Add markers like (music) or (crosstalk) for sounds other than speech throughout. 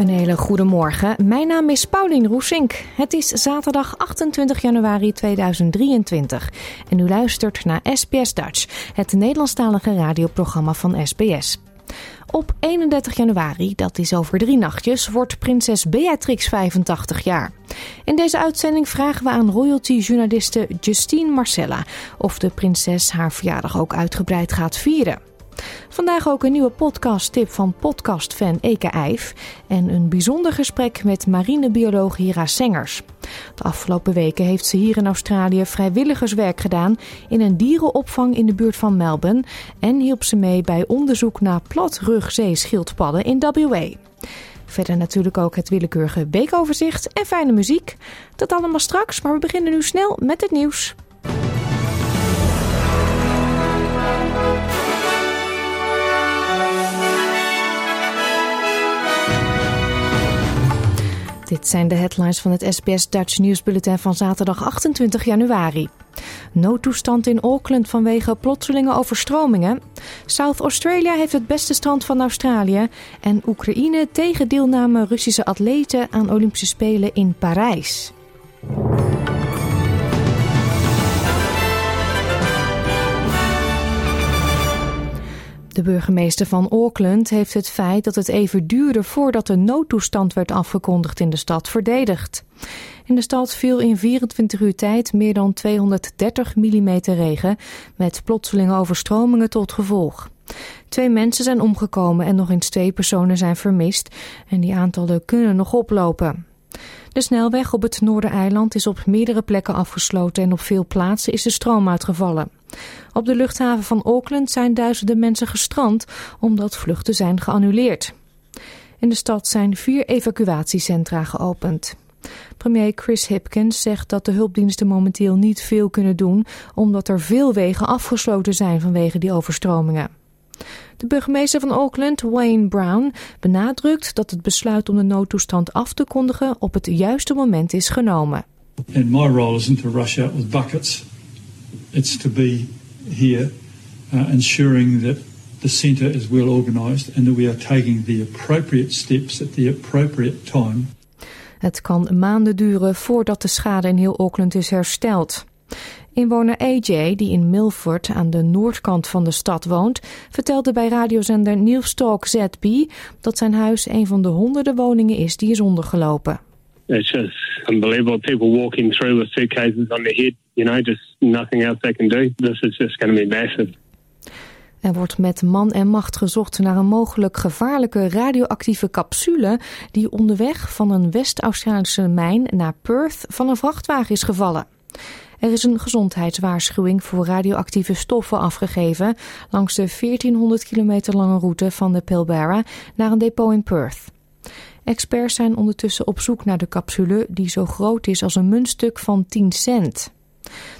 Een hele goede morgen. Mijn naam is Paulien Roesink. Het is zaterdag 28 januari 2023 en u luistert naar SBS Dutch, het Nederlandstalige radioprogramma van SBS. Op 31 januari, dat is over drie nachtjes, wordt prinses Beatrix 85 jaar. In deze uitzending vragen we aan royalty-journaliste Justine Marcella of de prinses haar verjaardag ook uitgebreid gaat vieren. Vandaag ook een nieuwe podcast-tip van podcastfan Eke Eif en een bijzonder gesprek met marinebioloog Hira Sengers. De afgelopen weken heeft ze hier in Australië vrijwilligerswerk gedaan in een dierenopvang in de buurt van Melbourne en hielp ze mee bij onderzoek naar platrugzeeschildpadden in WA. Verder natuurlijk ook het willekeurige weekoverzicht en fijne muziek. Dat allemaal straks, maar we beginnen nu snel met het nieuws. Dit zijn de headlines van het SBS Dutch nieuwsbulletin van zaterdag 28 januari. Noodtoestand in Auckland vanwege plotselinge overstromingen. South Australia heeft het beste strand van Australië. En Oekraïne tegen deelname Russische atleten aan Olympische Spelen in Parijs. De burgemeester van Auckland heeft het feit dat het even duurde voordat de noodtoestand werd afgekondigd in de stad verdedigd. In de stad viel in 24 uur tijd meer dan 230 mm regen, met plotselinge overstromingen tot gevolg. Twee mensen zijn omgekomen en nog eens twee personen zijn vermist en die aantallen kunnen nog oplopen. De snelweg op het Noordereiland is op meerdere plekken afgesloten en op veel plaatsen is de stroom uitgevallen. Op de luchthaven van Auckland zijn duizenden mensen gestrand omdat vluchten zijn geannuleerd. In de stad zijn vier evacuatiecentra geopend. Premier Chris Hipkins zegt dat de hulpdiensten momenteel niet veel kunnen doen omdat er veel wegen afgesloten zijn vanwege die overstromingen. De burgemeester van Auckland, Wayne Brown, benadrukt dat het besluit om de noodtoestand af te kondigen op het juiste moment is genomen. Buckets. It's to be here uh, ensuring that the centre is well organised and that we are taking the appropriate steps at the appropriate time. Het kan maanden duren voordat de schade in heel Auckland is hersteld. Inwoner AJ, die in Milford aan de noordkant van de stad woont, vertelde bij radiozender Newstalk ZB dat zijn huis een van de honderden woningen is die is ondergelopen. It's just unbelievable. People walking through with suitcases on their head, you know, just nothing else they can do. This is just going to be massive. Er wordt met man en macht gezocht naar een mogelijk gevaarlijke radioactieve capsule die onderweg van een West-Australische mijn naar Perth van een vrachtwagen is gevallen. Er is een gezondheidswaarschuwing voor radioactieve stoffen afgegeven langs de 1400 kilometer lange route van de Pilbara naar een depot in Perth. Experts zijn ondertussen op zoek naar de capsule die zo groot is als een muntstuk van 10 cent.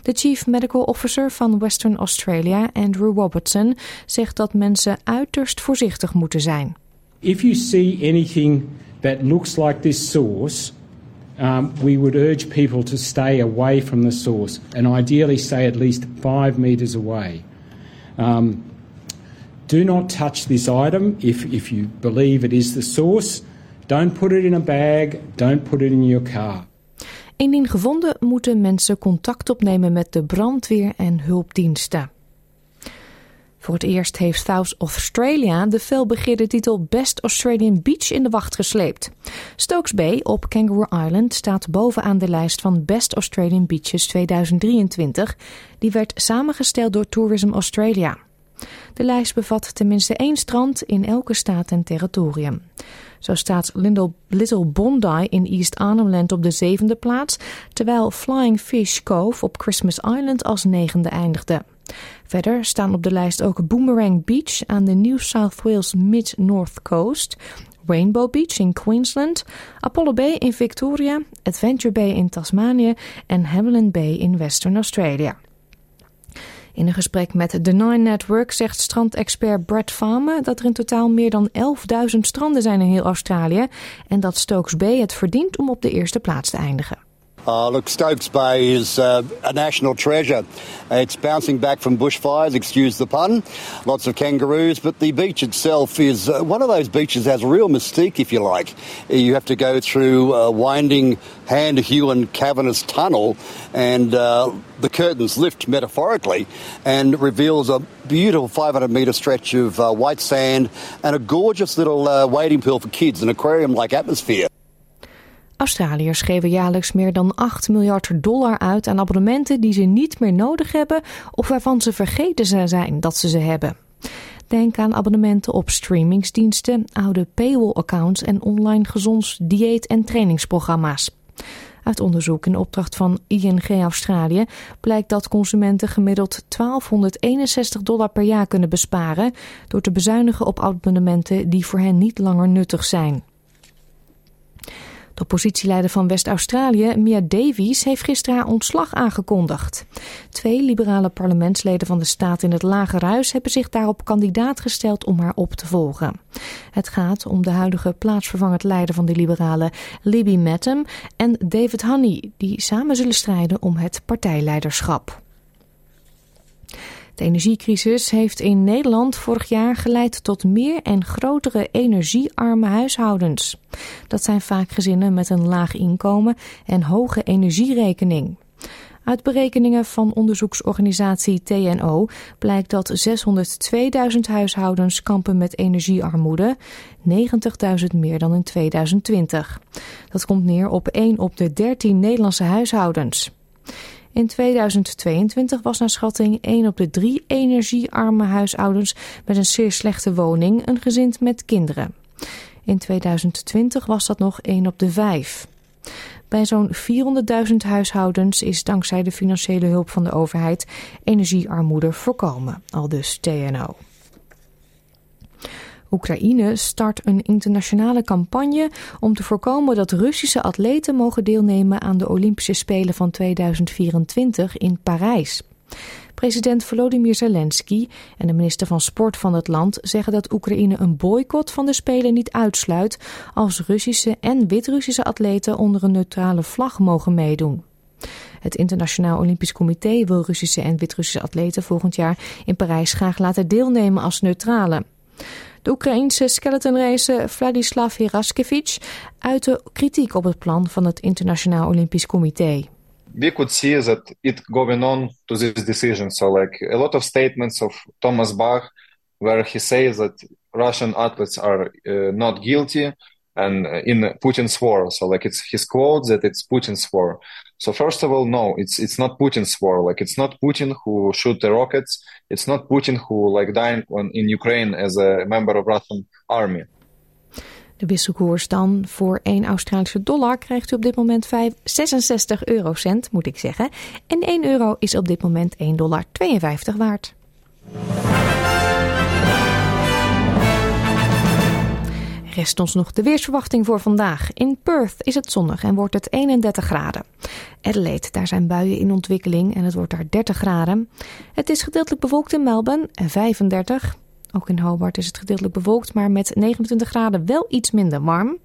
De Chief Medical Officer van Western Australia, Andrew Robertson, zegt dat mensen uiterst voorzichtig moeten zijn. If you see anything that looks like this source, um, we would urge people to stay away from the source and ideally stay at least five meters away. Um, do not touch this item if, if you believe it is the source. Don't put it in a bag, don't put it in your car. Indien gevonden moeten mensen contact opnemen met de brandweer en hulpdiensten. Voor het eerst heeft South Australia de felbegeerde titel Best Australian Beach in de wacht gesleept. Stokes Bay op Kangaroo Island staat bovenaan de lijst van Best Australian Beaches 2023. Die werd samengesteld door Tourism Australia. De lijst bevat tenminste één strand in elke staat en territorium. Zo staat Little Bondi in East Arnhem op de zevende plaats, terwijl Flying Fish Cove op Christmas Island als negende eindigde. Verder staan op de lijst ook Boomerang Beach aan de New South Wales Mid-North Coast, Rainbow Beach in Queensland, Apollo Bay in Victoria, Adventure Bay in Tasmanië en Hamelin Bay in Western Australia. In een gesprek met The Nine Network zegt strandexpert Brett Farmer dat er in totaal meer dan 11.000 stranden zijn in heel Australië en dat Stokes Bay het verdient om op de eerste plaats te eindigen. Uh, look, Stokes Bay is uh, a national treasure. It's bouncing back from bushfires, excuse the pun. Lots of kangaroos, but the beach itself is uh, one of those beaches that has a real mystique, if you like. You have to go through a winding, hand-hewn, cavernous tunnel, and uh, the curtains lift metaphorically and reveals a beautiful 500 metre stretch of uh, white sand and a gorgeous little uh, wading pool for kids, an aquarium-like atmosphere. Australiërs geven jaarlijks meer dan 8 miljard dollar uit aan abonnementen die ze niet meer nodig hebben of waarvan ze vergeten zijn dat ze ze hebben. Denk aan abonnementen op streamingsdiensten, oude paywall-accounts en online gezonds dieet- en trainingsprogramma's. Uit onderzoek in opdracht van ING Australië blijkt dat consumenten gemiddeld 1261 dollar per jaar kunnen besparen door te bezuinigen op abonnementen die voor hen niet langer nuttig zijn. De oppositieleider van West-Australië, Mia Davies, heeft gisteren haar ontslag aangekondigd. Twee liberale parlementsleden van de staat in het Lagerhuis hebben zich daarop kandidaat gesteld om haar op te volgen. Het gaat om de huidige plaatsvervangend leider van de liberalen, Libby Mattam, en David Honey, die samen zullen strijden om het partijleiderschap. De energiecrisis heeft in Nederland vorig jaar geleid tot meer en grotere energiearme huishoudens. Dat zijn vaak gezinnen met een laag inkomen en hoge energierekening. Uit berekeningen van onderzoeksorganisatie TNO blijkt dat 602.000 huishoudens kampen met energiearmoede, 90.000 meer dan in 2020. Dat komt neer op 1 op de 13 Nederlandse huishoudens. In 2022 was naar schatting 1 op de 3 energiearme huishoudens met een zeer slechte woning een gezin met kinderen. In 2020 was dat nog 1 op de 5. Bij zo'n 400.000 huishoudens is dankzij de financiële hulp van de overheid energiearmoede voorkomen, al dus TNO. Oekraïne start een internationale campagne om te voorkomen dat Russische atleten mogen deelnemen aan de Olympische Spelen van 2024 in Parijs. President Volodymyr Zelensky en de minister van Sport van het land zeggen dat Oekraïne een boycott van de Spelen niet uitsluit als Russische en Wit-Russische atleten onder een neutrale vlag mogen meedoen. Het Internationaal Olympisch Comité wil Russische en Wit-Russische atleten volgend jaar in Parijs graag laten deelnemen als neutrale. De Oekraïense skeletonracer Vladislav Heraskevich uitte kritiek op het plan van het Internationaal Olympisch Comité. we could see that it going on to this decision. So, like a lot of statements of Thomas Bach, where he says that Russian athletes are uh, not guilty and in Putin's war. So, like it's his quote that it's Putin's war. So, first of all, no, it's it's not Putin's war. Like it's not Putin who shoot the rockets. It's not Putin who like dying on, in Ukraine as a member of Russian army. De wisselkoers dan voor 1 Australische dollar krijgt u op dit moment 5, 66 eurocent, moet ik zeggen. En 1 euro is op dit moment 1,52 dollar waard. Rest ons nog de weersverwachting voor vandaag. In Perth is het zonnig en wordt het 31 graden. Adelaide, daar zijn buien in ontwikkeling en het wordt daar 30 graden. Het is gedeeltelijk bewolkt in Melbourne, 35. Ook in Hobart is het gedeeltelijk bewolkt, maar met 29 graden wel iets minder warm.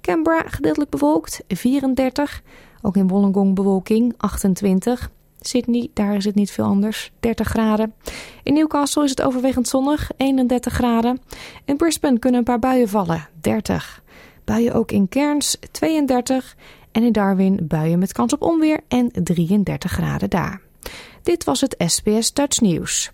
Canberra gedeeltelijk bewolkt, 34. Ook in Wollongong bewolking, 28. Sydney, daar is het niet veel anders, 30 graden. In Newcastle is het overwegend zonnig, 31 graden. In Brisbane kunnen een paar buien vallen, 30. Buien ook in Cairns, 32. En in Darwin buien met kans op onweer en 33 graden daar. Dit was het SBS Dutch Nieuws.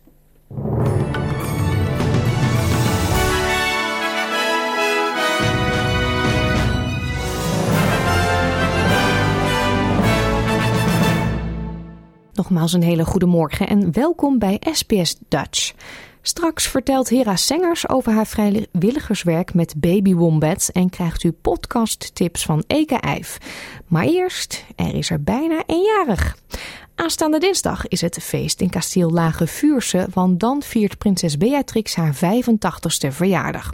Nogmaals een hele goede morgen en welkom bij SBS Dutch. Straks vertelt Hera Sengers over haar vrijwilligerswerk met baby wombats en krijgt u podcasttips van Eke Eif. Maar eerst, er is er bijna eenjarig. Aanstaande dinsdag is het feest in kasteel Lage Vuurse, want dan viert prinses Beatrix haar 85ste verjaardag.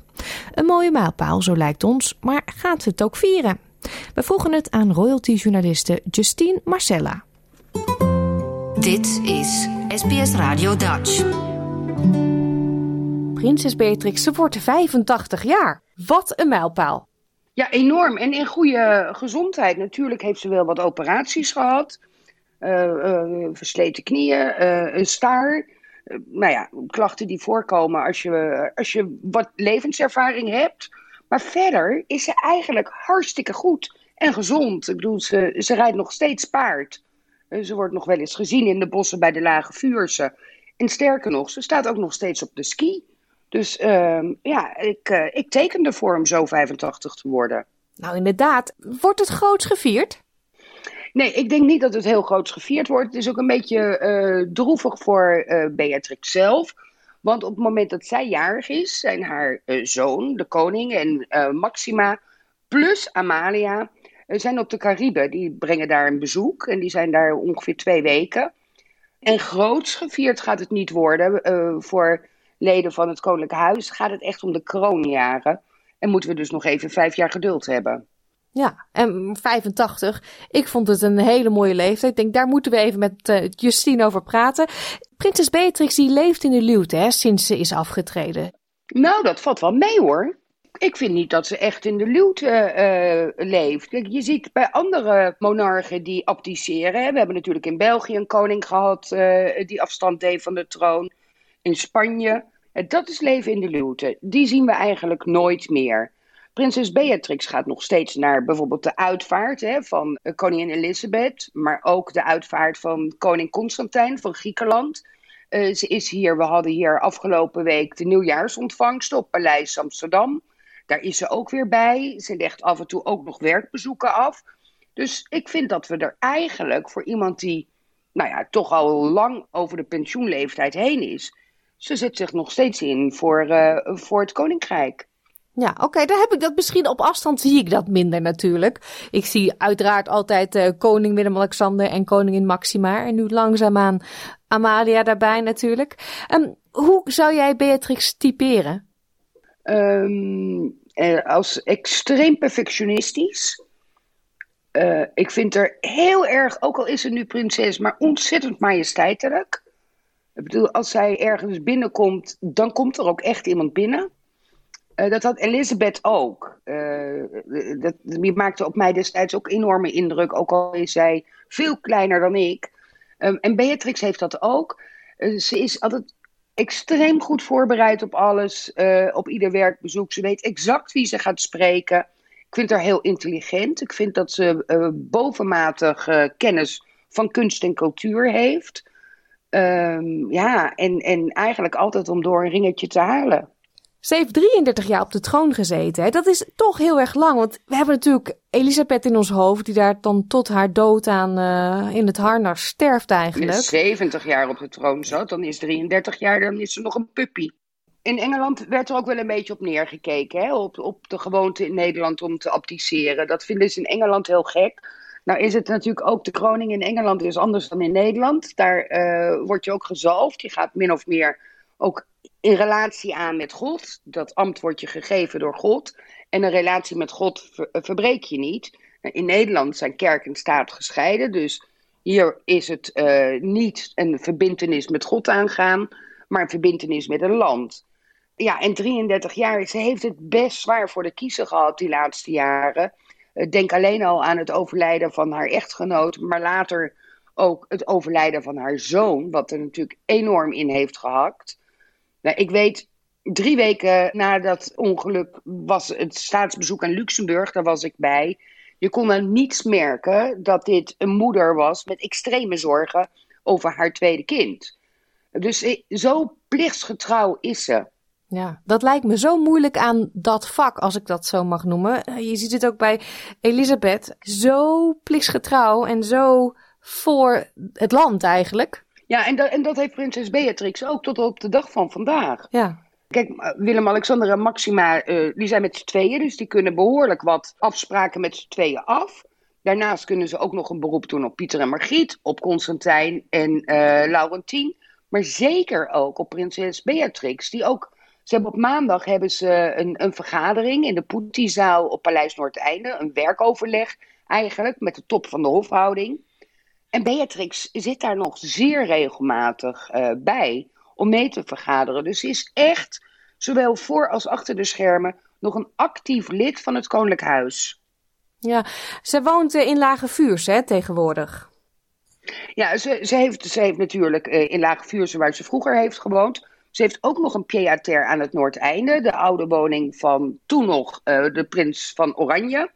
Een mooie mijlpaal, zo lijkt ons, maar gaat het ook vieren? We vroegen het aan royalty-journaliste Justine Marcella. Dit is SBS Radio Dutch. Prinses Beatrix, ze wordt 85 jaar. Wat een mijlpaal. Ja, enorm. En in goede gezondheid. Natuurlijk heeft ze wel wat operaties gehad. Uh, uh, versleten knieën, uh, een staar. nou ja, klachten die voorkomen als je, als je wat levenservaring hebt. Maar verder is ze eigenlijk hartstikke goed en gezond. Ik bedoel, ze, ze rijdt nog steeds paard. Ze wordt nog wel eens gezien in de bossen bij de Lage Vuurse. En sterker nog, ze staat ook nog steeds op de ski. Dus uh, ja, ik, uh, ik teken ervoor om zo 85 te worden. Nou, inderdaad. Wordt het groots gevierd? Nee, ik denk niet dat het heel groots gevierd wordt. Het is ook een beetje uh, droevig voor uh, Beatrix zelf. Want op het moment dat zij jarig is, zijn haar zoon, de koning, en Maxima, plus Amalia, zijn op de Cariben. Die brengen daar een bezoek en die zijn daar ongeveer twee weken. En groots gevierd gaat het niet worden voor leden van het Koninklijk Huis gaat het echt om de kroonjaren. En moeten we dus nog even vijf jaar geduld hebben. Ja, en 85. Ik vond het een hele mooie leeftijd. Ik denk, daar moeten we even met uh, Justine over praten. Prinses Beatrix die leeft in de luwte hè, sinds ze is afgetreden. Nou, dat valt wel mee hoor. Ik vind niet dat ze echt in de luwte uh, leeft. Je ziet bij andere monarchen die abdiceren. Hè. We hebben natuurlijk in België een koning gehad uh, die afstand deed van de troon. In Spanje dat is leven in de luwte. Die zien we eigenlijk nooit meer. Prinses Beatrix gaat nog steeds naar bijvoorbeeld de uitvaart hè, van eh, koningin Elisabeth, maar ook de uitvaart van koning Constantijn van Griekenland. Ze is hier, we hadden hier afgelopen week de nieuwjaarsontvangst op Paleis Amsterdam. Daar is ze ook weer bij. Ze legt af en toe ook nog werkbezoeken af. Dus ik vind dat we er eigenlijk voor iemand die, nou ja, toch al lang over de pensioenleeftijd heen is, ze zet zich nog steeds in voor, uh, voor het koninkrijk. Ja, oké, okay, daar heb ik dat misschien op afstand zie ik dat minder natuurlijk. Ik zie uiteraard altijd uh, koning Willem-Alexander en koningin Maxima. En nu langzaamaan Amalia daarbij natuurlijk. Um, hoe zou jij Beatrix typeren? Um, eh, als extreem perfectionistisch. Uh, ik vind er heel erg, ook al is ze nu prinses, maar ontzettend majesteitelijk. Ik bedoel, als zij ergens binnenkomt, dan komt er ook echt iemand binnen. Uh, dat had Elisabeth ook. Dat, die maakte op mij destijds ook enorme indruk, ook al is zij veel kleiner dan ik. Um, en Beatrix heeft dat ook. Ze is altijd extreem goed voorbereid op alles, op ieder werkbezoek. Ze weet exact wie ze gaat spreken. Ik vind haar heel intelligent. Ik vind dat ze bovenmatig kennis van kunst en cultuur heeft. Um, ja, en, en eigenlijk altijd om door een ringetje te halen. Ze heeft 33 jaar op de troon gezeten. Dat is toch heel erg lang. Want we hebben natuurlijk Elisabeth in ons hoofd, die daar dan tot haar dood aan uh, in het harnas sterft eigenlijk. Als 70 jaar op de troon zat, dan is 33 jaar, dan is ze nog een puppy. In Engeland werd er ook wel een beetje op neergekeken, hè? Op, op de gewoonte in Nederland om te abdiceren. Dat vinden ze in Engeland heel gek. Nou is het natuurlijk ook, de kroning in Engeland is anders dan in Nederland. Daar uh, word je ook gezalfd. Je gaat min of meer ook in relatie aan met God. Dat ambt wordt je gegeven door God. En een relatie met God eh, verbreek je niet. In Nederland zijn kerk en staat gescheiden. Dus hier is het uh, niet een verbintenis met God aangaan, maar een verbintenis met een land. Ja, en 33 jaar, ze heeft het best zwaar voor de kiezer gehad die laatste jaren. Eh, denk alleen al aan het overlijden van haar echtgenoot, maar later ook het overlijden van haar zoon, wat er natuurlijk enorm in heeft gehakt. Nou, ik weet, drie weken na dat ongeluk was het staatsbezoek aan Luxemburg, daar was ik bij. Je kon aan niets merken dat dit een moeder was met extreme zorgen over haar tweede kind. Dus eh, zo plichtsgetrouw is ze. Ja, dat lijkt me zo moeilijk aan dat vak, als ik dat zo mag noemen. Je ziet het ook bij Elisabeth. Zo plichtsgetrouw en zo voor het land eigenlijk. Ja, en dat, en dat heeft prinses Beatrix ook tot op de dag van vandaag. Ja. Kijk, Willem-Alexander en Maxima, uh, die zijn met z'n tweeën, dus die kunnen behoorlijk wat afspraken met z'n tweeën af. Daarnaast kunnen ze ook nog een beroep doen op Pieter en Margriet, op Constantijn en uh, Laurentien. Maar zeker ook op prinses Beatrix, die ook... Ze hebben op maandag hebben ze een, een vergadering in de Poetiezaal op Paleis Noordeinde. Een werkoverleg eigenlijk, met de top van de hofhouding. En Beatrix zit daar nog zeer regelmatig uh, bij om mee te vergaderen. Dus ze is echt, zowel voor als achter de schermen, nog een actief lid van het Koninklijk Huis. Ja, ze woont in Lage Vuurs hè, tegenwoordig. Ja, ze, ze, heeft, ze heeft natuurlijk in Lage Vuurs, waar ze vroeger heeft gewoond. Ze heeft ook nog een pied-à-terre aan het Noordeinde, de oude woning van toen nog uh, de prins van Oranje.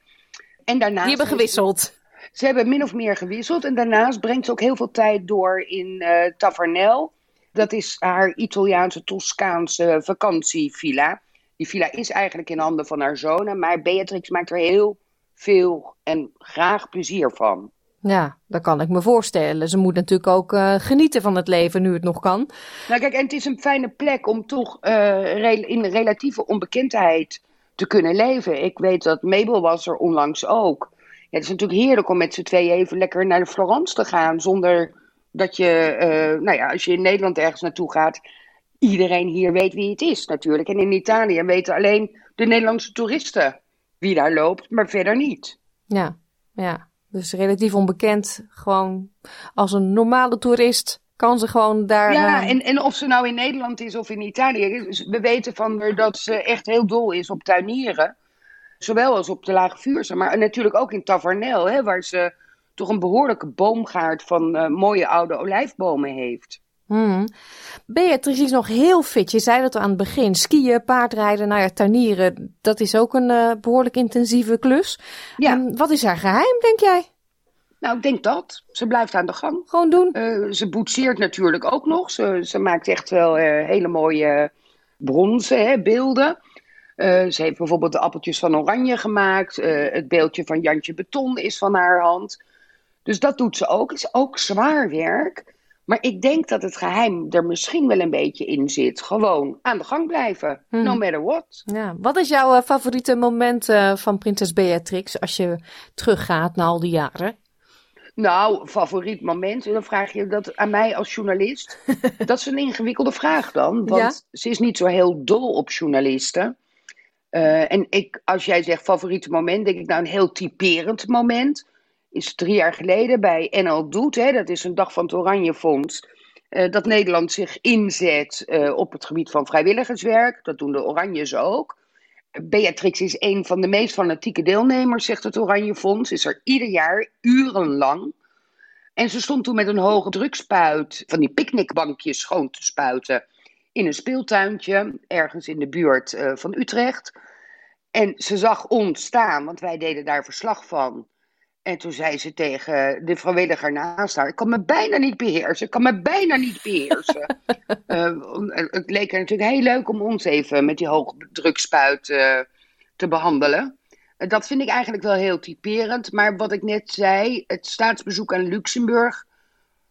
En daarnaast Die hebben gewisseld. Ze, hebben min of meer gewisseld en daarnaast brengt ze ook heel veel tijd door in uh, Tavernel. Dat is haar Italiaanse Toscaanse vakantievilla. Die villa is eigenlijk in handen van haar zonen, maar Beatrix maakt er heel veel en graag plezier van. Ja, dat kan ik me voorstellen. Ze moet natuurlijk ook uh, genieten van het leven nu het nog kan. Nou kijk, en het is een fijne plek om toch uh, in relatieve onbekendheid te kunnen leven. Ik weet dat Mabel was er onlangs ook. Het is natuurlijk heerlijk om met z'n tweeën even lekker naar de Florence te gaan. Zonder dat je, uh, nou ja, als je in Nederland ergens naartoe gaat, iedereen hier weet wie het is natuurlijk. En in Italië weten alleen de Nederlandse toeristen wie daar loopt, maar verder niet. Ja, ja. Dus relatief onbekend, gewoon als een normale toerist kan ze gewoon daar. Ja, uh... en, en of ze nou in Nederland is of in Italië. We weten van haar dat ze echt heel dol is op tuinieren. Zowel als op de Lage Vuurse, maar natuurlijk ook in Tavernel, hè, waar ze toch een behoorlijke boomgaard van uh, mooie oude olijfbomen heeft. Hmm. Beatrice is nog heel fit. Je zei dat aan het begin. Skiën, paardrijden, nou ja, tuinieren. Dat is ook een uh, behoorlijk intensieve klus. Ja. Um, wat is haar geheim, denk jij? Nou, ik denk dat. Ze blijft aan de gang. Gewoon doen. Uh, ze boetseert natuurlijk ook nog. Ze, ze maakt echt wel uh, hele mooie bronzen hè, beelden. Ze heeft bijvoorbeeld de appeltjes van Oranje gemaakt. het beeldje van Jantje Beton is van haar hand. Dus dat doet ze ook. Het is ook zwaar werk. Maar ik denk dat het geheim er misschien wel een beetje in zit. Gewoon aan de gang blijven, no hmm. matter what. Ja. Wat is jouw uh, favoriete moment uh, van Prinses Beatrix als je teruggaat na al die jaren? Nou, favoriet moment, dan vraag je dat aan mij als journalist. (laughs) dat is een ingewikkelde vraag dan, want ja? ze is niet zo heel dol op journalisten. Uh, en ik, als jij zegt favoriete moment, denk ik nou een heel typerend moment is drie jaar geleden bij NL Doet, hè, dat is een dag van het Oranje Fonds, uh, dat Nederland zich inzet uh, op het gebied van vrijwilligerswerk. Dat doen de Oranjes ook. Beatrix is een van de meest fanatieke deelnemers, zegt het Oranje Fonds. Is er ieder jaar urenlang. En ze stond toen met een hoge drukspuit van die picknickbankjes schoon te spuiten in een speeltuintje ergens in de buurt uh, van Utrecht. En ze zag ons staan, want wij deden daar verslag van. En toen zei ze tegen de vrijwilliger naast haar: Ik kan me bijna niet beheersen. Ik kan me bijna niet beheersen. (laughs) uh, het leek er natuurlijk heel leuk om ons even met die hoogdrukspuit uh, te behandelen. Uh, dat vind ik eigenlijk wel heel typerend. Maar wat ik net zei, het staatsbezoek aan Luxemburg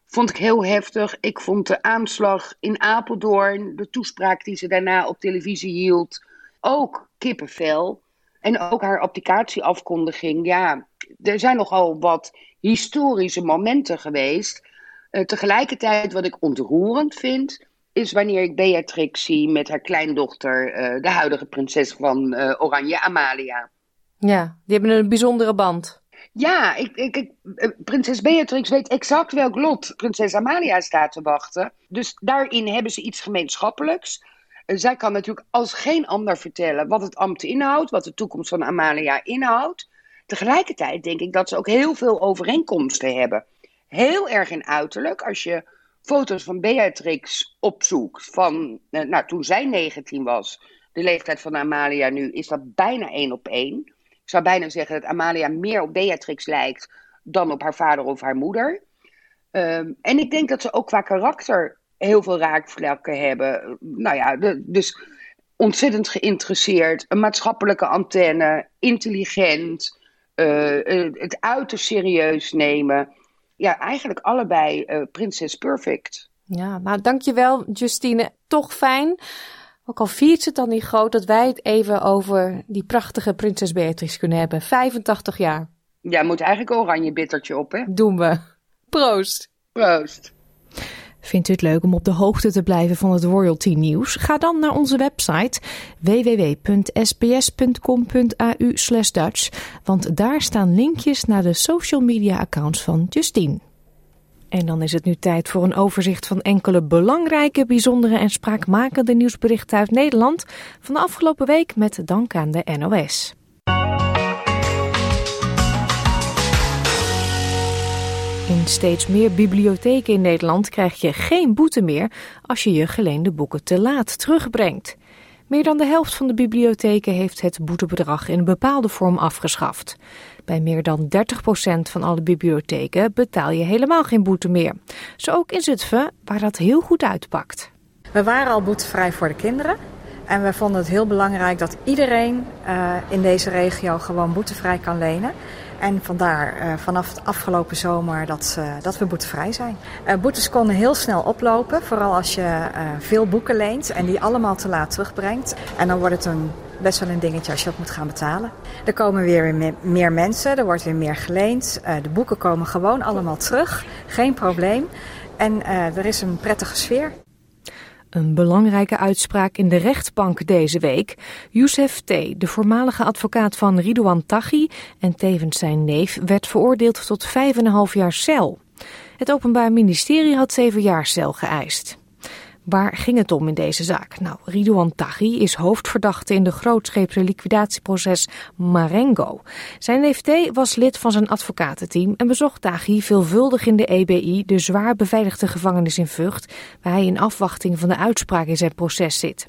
vond ik heel heftig. Ik vond de aanslag in Apeldoorn, de toespraak die ze daarna op televisie hield, ook kippenvel. En ook haar applicatieafkondiging. Ja, er zijn nogal wat historische momenten geweest. Uh, tegelijkertijd, wat ik ontroerend vind, is wanneer ik Beatrix zie met haar kleindochter, uh, de huidige prinses van uh, Oranje, Amalia. Ja, die hebben een bijzondere band. Ja, ik, ik, prinses Beatrix weet exact welk lot prinses Amalia staat te wachten. Dus daarin hebben ze iets gemeenschappelijks. zij kan natuurlijk als geen ander vertellen wat het ambt inhoudt, wat de toekomst van Amalia inhoudt. Tegelijkertijd denk ik dat ze ook heel veel overeenkomsten hebben. Heel erg in uiterlijk. Als je foto's van Beatrix opzoekt van eh, nou, toen zij 19 was, de leeftijd van Amalia nu, is dat bijna één op één. Ik zou bijna zeggen dat Amalia meer op Beatrix lijkt dan op haar vader of haar moeder. Um, en ik denk dat ze ook qua karakter heel veel raakvlakken hebben. Nou ja, dus ontzettend geïnteresseerd, een maatschappelijke antenne, intelligent, uh, het uiterst serieus nemen. ja, eigenlijk allebei uh, Prinses Perfect. Ja, nou dankjewel Justine. Toch fijn, ook al viert ze het dan niet groot, dat wij het even over die prachtige Prinses Beatrix kunnen hebben. 85 jaar. Ja, moet eigenlijk een oranje bittertje op, hè? Doen we. Proost. Proost. Vindt u het leuk om op de hoogte te blijven van het royalty nieuws? Ga dan naar onze website www.sbs.com.au/dutch, want daar staan linkjes naar de social media accounts van Justine. En dan is het nu tijd voor een overzicht van enkele belangrijke, bijzondere en spraakmakende nieuwsberichten uit Nederland van de afgelopen week met dank aan de NOS. In steeds meer bibliotheken in Nederland krijg je geen boete meer als je je geleende boeken te laat terugbrengt. Meer dan de helft van de bibliotheken heeft het boetebedrag in een bepaalde vorm afgeschaft. Bij meer dan 30% van alle bibliotheken betaal je helemaal geen boete meer. Zo ook in Zutphen, waar dat heel goed uitpakt. We waren al boetevrij voor de kinderen. En we vonden het heel belangrijk dat iedereen uh, in deze regio gewoon boetevrij kan lenen. En vandaar uh, vanaf de afgelopen zomer dat, dat we boetevrij zijn. Uh, boetes konden heel snel oplopen, vooral als je veel boeken leent en die allemaal te laat terugbrengt. En dan wordt het een, best wel een dingetje als je dat moet gaan betalen. Er komen weer meer mensen, er wordt weer meer geleend. de boeken komen gewoon allemaal terug, geen probleem. En er is een prettige sfeer. Een belangrijke uitspraak in de rechtbank deze week. Youssef T., de voormalige advocaat van Ridouan Taghi en tevens zijn neef, werd veroordeeld tot 5,5 jaar cel. Het Openbaar Ministerie had 7 jaar cel geëist. Waar ging het om in deze zaak? Nou, Ridouan Taghi is hoofdverdachte in de grootscheepse liquidatieproces Marengo. Zijn neef T was lid van zijn advocatenteam en bezocht Taghi veelvuldig in de EBI, de zwaar beveiligde gevangenis in Vught, waar hij in afwachting van de uitspraak in zijn proces zit.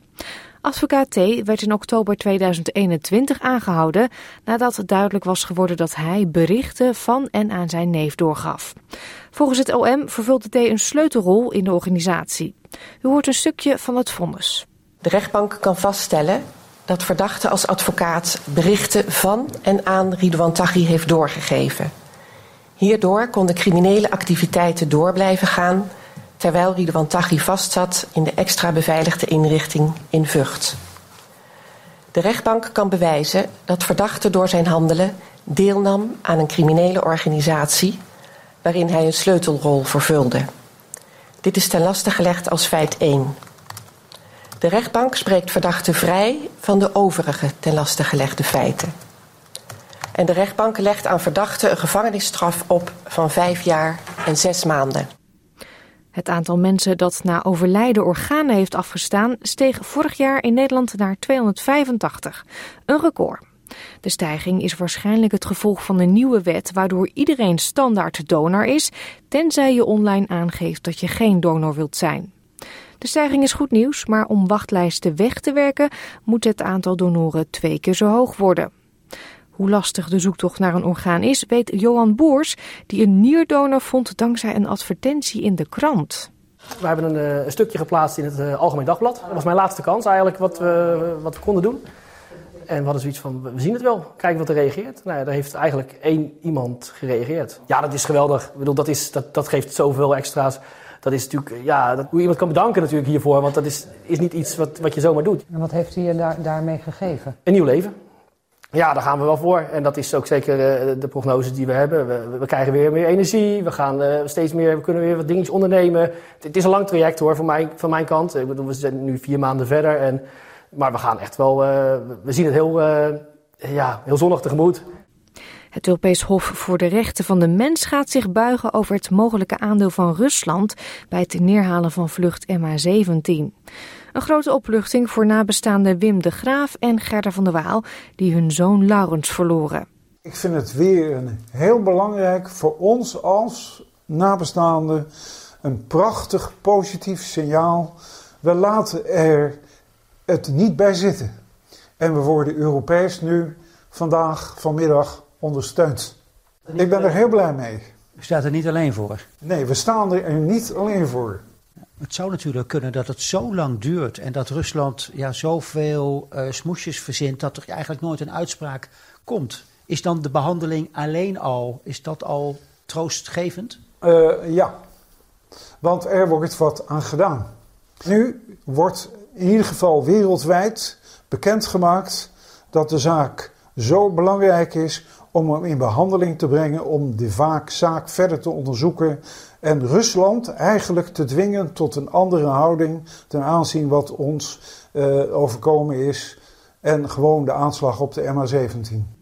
Advocaat T werd in oktober 2021 aangehouden nadat duidelijk was geworden dat hij berichten van en aan zijn neef doorgaf. Volgens het OM vervulde T een sleutelrol in de organisatie. U hoort een stukje van het vonnis. De rechtbank kan vaststellen dat verdachte als advocaat berichten van en aan Ridwan Taghi heeft doorgegeven. Hierdoor konden criminele activiteiten door blijven gaan terwijl Ridwan Taghi vastzat in de extra beveiligde inrichting in Vught. De rechtbank kan bewijzen dat verdachte door zijn handelen deelnam aan een criminele organisatie waarin hij een sleutelrol vervulde. Dit is ten laste gelegd als feit 1. De rechtbank spreekt verdachte vrij van de overige ten laste gelegde feiten. En de rechtbank legt aan verdachte een gevangenisstraf op van vijf jaar en zes maanden. Het aantal mensen dat na overlijden organen heeft afgestaan steeg vorig jaar in Nederland naar 285. Een record. De stijging is waarschijnlijk het gevolg van een nieuwe wet waardoor iedereen standaard donor is, tenzij je online aangeeft dat je geen donor wilt zijn. De stijging is goed nieuws, maar om wachtlijsten weg te werken moet het aantal donoren twee keer zo hoog worden. Hoe lastig de zoektocht naar een orgaan is, weet Johan Boers, die een nierdonor vond dankzij een advertentie in de krant. We hebben een, eh, een stukje geplaatst in het uh, Algemeen Dagblad. Dat was mijn laatste kans eigenlijk wat we, wat we konden doen. En we hadden zoiets van, we zien het wel, kijken wat er reageert. Nou ja, daar heeft eigenlijk één iemand gereageerd. Ja, dat is geweldig. Ik bedoel, dat, is, dat, dat geeft zoveel extra's. Dat is natuurlijk, ja, dat, hoe iemand kan bedanken natuurlijk hiervoor. Want dat is, is niet iets wat, wat je zomaar doet. En wat heeft hij je daar, daarmee gegeven? Een nieuw leven. Ja, daar gaan we wel voor. En dat is ook zeker uh, de prognose die we hebben. We, we, krijgen weer meer energie. We gaan uh, steeds meer, we kunnen weer wat dingetjes ondernemen. Het, het, is een lang traject hoor, van mijn, van mijn kant. Ik bedoel, we zijn nu vier maanden verder. En, maar we gaan echt wel, uh, we zien het heel, ja, heel zonnig tegemoet. Het Europees Hof voor de Rechten van de Mens gaat zich buigen over het mogelijke aandeel van Rusland bij het neerhalen van vlucht MH17. Een grote opluchting voor nabestaanden Wim de Graaf en Gerda van der Waal, die hun zoon Laurens verloren. Ik vind het weer een heel belangrijk voor ons als nabestaanden een prachtig positief signaal. We laten er het niet bij zitten. En we worden Europees nu vandaag, vanmiddag ondersteund. Ik ben er heel blij mee. U staat er niet alleen voor? Nee, we staan er niet alleen voor. Het zou natuurlijk kunnen dat het zo lang duurt en dat Rusland ja, zoveel uh, smoesjes verzint dat er eigenlijk nooit een uitspraak komt. Is dan de behandeling alleen al, is dat al troostgevend? Uh, ja, want er wordt wat aan gedaan. Nu wordt in ieder geval wereldwijd bekendgemaakt dat de zaak zo belangrijk is om hem in behandeling te brengen, om de zaak verder te onderzoeken en Rusland eigenlijk te dwingen tot een andere houding ten aanzien wat ons uh, overkomen is en gewoon de aanslag op de MH17.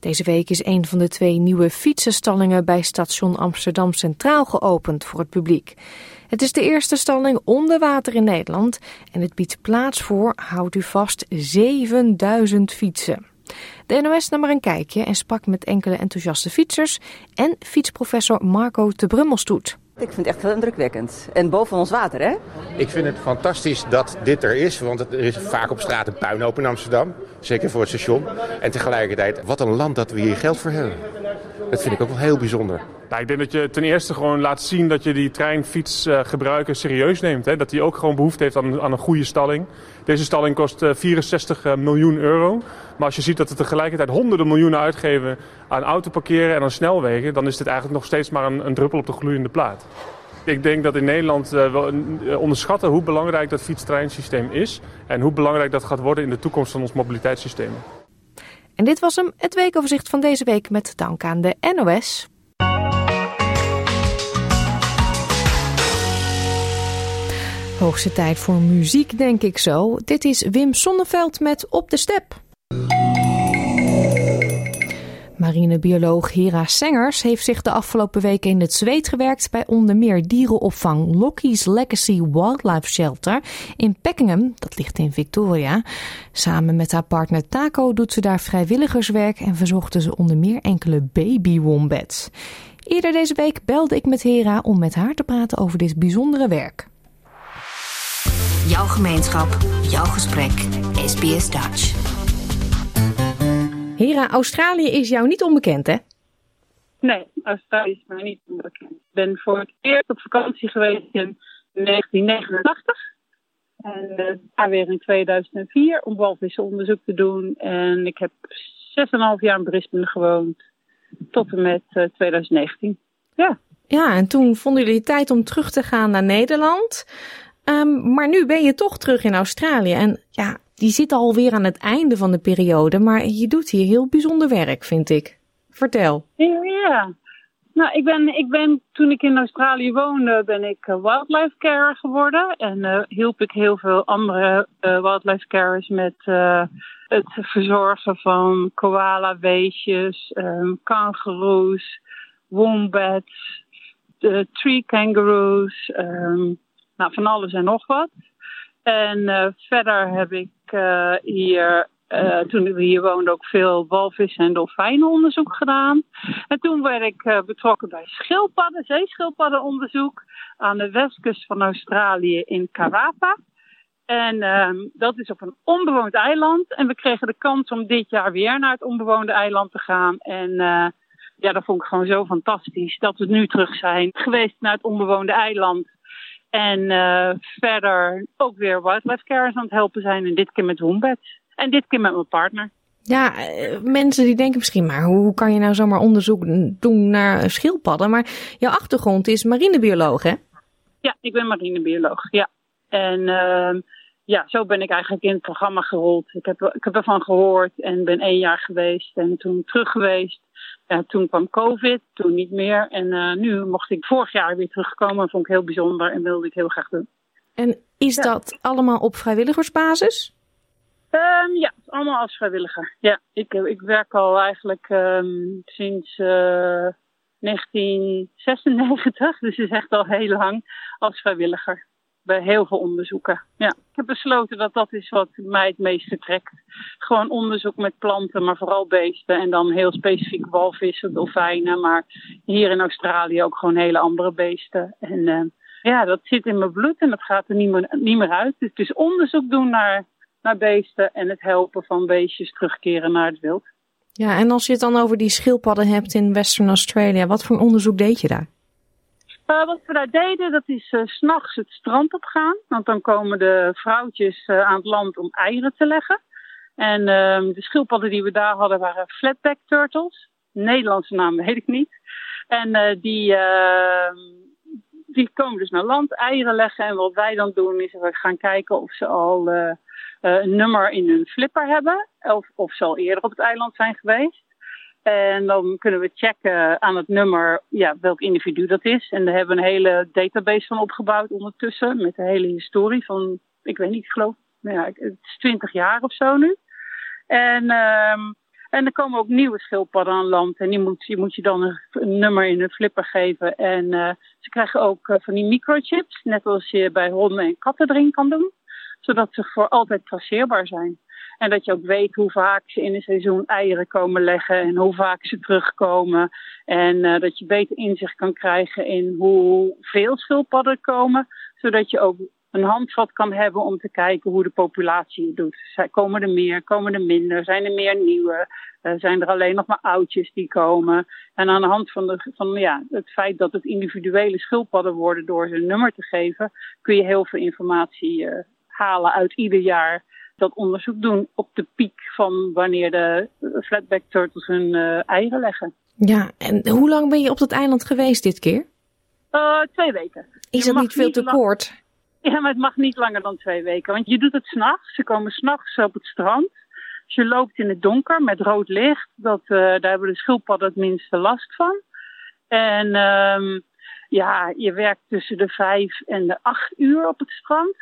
Deze week is een van de twee nieuwe fietsenstallingen bij station Amsterdam Centraal geopend voor het publiek. Het is de eerste stalling onder water in Nederland en het biedt plaats voor, houdt u vast, 7000 fietsen. De NOS nam maar een kijkje en sprak met enkele enthousiaste fietsers en fietsprofessor Marco de Brummelstoet. Ik vind het echt heel indrukwekkend. En boven ons water, hè? Ik vind het fantastisch dat dit er is, want er is vaak op straat een puinhoop in Amsterdam. Zeker voor het station. En tegelijkertijd, wat een land dat we hier geld voor hebben. Dat vind ik ook wel heel bijzonder. Nou, ik denk dat je ten eerste gewoon laat zien dat je die treinfietsgebruiker uh, serieus neemt. Hè? Dat die ook gewoon behoefte heeft aan, aan een goede stalling. Deze stalling kost uh, 64 uh, miljoen euro. Maar als je ziet dat we tegelijkertijd honderden miljoenen uitgeven aan autoparkeren en aan snelwegen... dan is dit eigenlijk nog steeds maar een, een druppel op de gloeiende plaat. Ik denk dat in Nederland uh, onderschatten hoe belangrijk dat fietstreinsysteem is... en hoe belangrijk dat gaat worden in de toekomst van ons mobiliteitssysteem. En dit was hem, het weekoverzicht van deze week met dank aan de NOS. Hoogste tijd voor muziek, denk ik zo. Dit is Wim Sonneveld met Op de Step. Marinebioloog Hera Sengers heeft zich de afgelopen weken in het zweet gewerkt bij onder meer dierenopvang Lockie's Legacy Wildlife Shelter in Peckingham, dat ligt in Victoria. Samen met haar partner Taco doet ze daar vrijwilligerswerk en verzorgde ze onder meer enkele baby wombats. Eerder deze week belde ik met Hera om met haar te praten over dit bijzondere werk. Jouw gemeenschap, jouw gesprek, SBS Dutch. Hera, Australië is jou niet onbekend, hè? Nee, Australië is mij niet onbekend. Ik ben voor het eerst op vakantie geweest in 1989. En uh, daar weer in 2004 om walvissenonderzoek te doen. En ik heb 6,5 jaar in Brisbane gewoond. Tot en met uh, 2019. Ja. Ja, en toen vonden jullie tijd om terug te gaan naar Nederland. Um, maar nu ben je toch terug in Australië. En ja, die zit alweer aan het einde van de periode. Maar je doet hier heel bijzonder werk, vind ik. Vertel. Ja, nou, ik ben, ik ben, toen ik in Australië woonde, ben ik wildlife carer geworden. En uh, hielp ik heel veel andere uh, wildlife carers met het verzorgen van koala-weesjes, um, kangoeroes, wombats, tree kangaroos, um, nou, van alles en nog wat. En uh, verder heb ik uh, hier, uh, toen we hier woonden, ook veel walvissen en dolfijnenonderzoek gedaan. En toen werd ik betrokken bij schildpadden, zeeschildpaddenonderzoek aan de westkust van Australië in Karapa. En um, dat is op een onbewoond eiland. En we kregen de kans om dit jaar weer naar het onbewoonde eiland te gaan. En ja, dat vond ik gewoon zo fantastisch dat we nu terug zijn geweest naar het onbewoonde eiland. En uh, verder ook weer wildlife carers aan het helpen zijn. En dit keer met wombats. En dit keer met mijn partner. Ja, mensen die denken misschien maar, hoe kan je nou zomaar onderzoek doen naar schildpadden? Maar jouw achtergrond is marinebioloog, hè? Ja, ik ben marinebioloog, ja. En uh, ja, zo ben ik eigenlijk in het programma gerold. Ik heb, ik heb ervan gehoord en ben één jaar geweest en toen terug geweest. Ja, toen kwam COVID, toen niet meer. En uh, nu mocht ik vorig jaar weer terugkomen. Dat vond ik heel bijzonder en wilde ik heel graag doen. En is ja. dat allemaal op vrijwilligersbasis? Um, ja, allemaal als vrijwilliger. Ja, ik, ik werk al eigenlijk um, sinds uh, 1996, (laughs) dus is echt al heel lang als vrijwilliger bij heel veel onderzoeken. Ja, ik heb besloten dat dat is wat mij het meeste trekt. Gewoon onderzoek met planten, maar vooral beesten. En dan heel specifiek walvissen, dolfijnen. Maar hier in Australië ook gewoon hele andere beesten. En uh, ja, dat zit in mijn bloed en dat gaat er niet meer, niet meer uit. Dus het is onderzoek doen naar, naar beesten en het helpen van beestjes terugkeren naar het wild. Ja, en als je het dan over die schildpadden hebt in Western Australia, wat voor onderzoek deed je daar? Uh, wat we daar deden, dat is uh, s'nachts het strand op gaan. Want dan komen de vrouwtjes uh, aan het land om eieren te leggen. En uh, de schildpadden die we daar hadden waren flatback turtles. Nederlandse naam weet ik niet. En die, uh, die komen dus naar land, eieren leggen. En wat wij dan doen is we gaan kijken of ze al een nummer in hun flipper hebben. Of, of ze al eerder op het eiland zijn geweest. En dan kunnen we checken aan het nummer ja, welk individu dat is. En daar hebben we een hele database van opgebouwd ondertussen. Met de hele historie van, ik weet niet, ik geloof, nou ja, het is 20 jaar of zo nu. En, um, en er komen ook nieuwe schildpadden aan land. En die moet, die moet je dan een, een nummer in een flipper geven. En uh, ze krijgen ook uh, van die microchips. Net als je bij honden en katten erin kan doen. Zodat ze voor altijd traceerbaar zijn. En dat je ook weet hoe vaak ze in een seizoen eieren komen leggen en hoe vaak ze terugkomen. En uh, dat je beter inzicht kan krijgen in hoeveel schildpadden komen. Zodat je ook een handvat kan hebben om te kijken hoe de populatie het doet. Komen er meer, komen er minder, zijn er meer nieuwe, uh, zijn er alleen nog maar oudjes die komen. En aan de hand van, de, van ja, het feit dat het individuele schildpadden worden door ze een nummer te geven, kun je heel veel informatie uh, halen uit ieder jaar dat onderzoek doen op de piek van wanneer de flatback turtles hun uh, eieren leggen. Ja, en hoe lang ben je op dat eiland geweest dit keer? Uh, twee weken. Is dat niet veel te kort? Ja, maar het mag niet langer dan twee weken. Want je doet het s'nachts. Ze komen s'nachts op het strand. Dus je loopt in het donker met rood licht. Dat, uh, daar hebben de schildpadden het minste last van. En um, ja, je werkt tussen de vijf en de acht uur op het strand.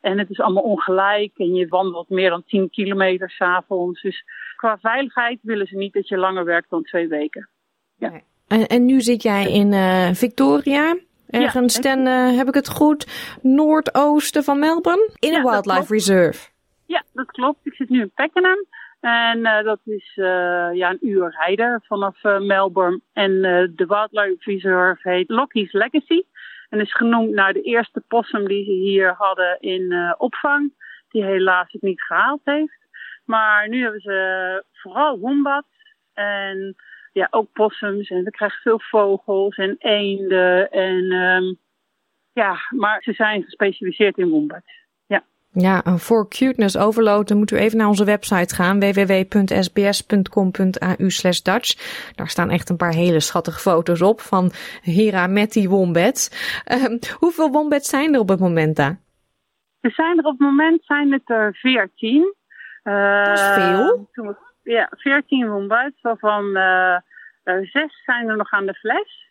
En het is allemaal ongelijk en je wandelt meer dan 10 kilometer s'avonds. Dus qua veiligheid willen ze niet dat je langer werkt dan twee weken. Ja. En, en nu zit jij in uh, Victoria, ergens ja, ten, uh, heb ik het goed, noordoosten van Melbourne, in ja, een wildlife reserve. Ja, dat klopt. Ik zit nu in Pakenham. En uh, dat is uh, ja, een uur rijden vanaf uh, Melbourne. En de wildlife reserve heet Lockie's Legacy. En is genoemd naar de eerste possum die ze hier hadden in uh, opvang. Die helaas het niet gehaald heeft. Maar nu hebben ze vooral wombats en ja, ook possums. En we krijgen veel vogels en eenden. En um, ja, maar ze zijn gespecialiseerd in wombats. Ja. Voor cuteness overload dan moeten we even naar onze website gaan. www.sbs.com.au slash Dutch. Daar staan echt een paar hele schattige foto's op van Hera met die wombats. Uh, hoeveel wombats zijn er op het moment daar? Er zijn er op het moment zijn het er veertien. Uh, Dat is veel. Ja, veertien wombats, waarvan uh, zes zijn er nog aan de fles.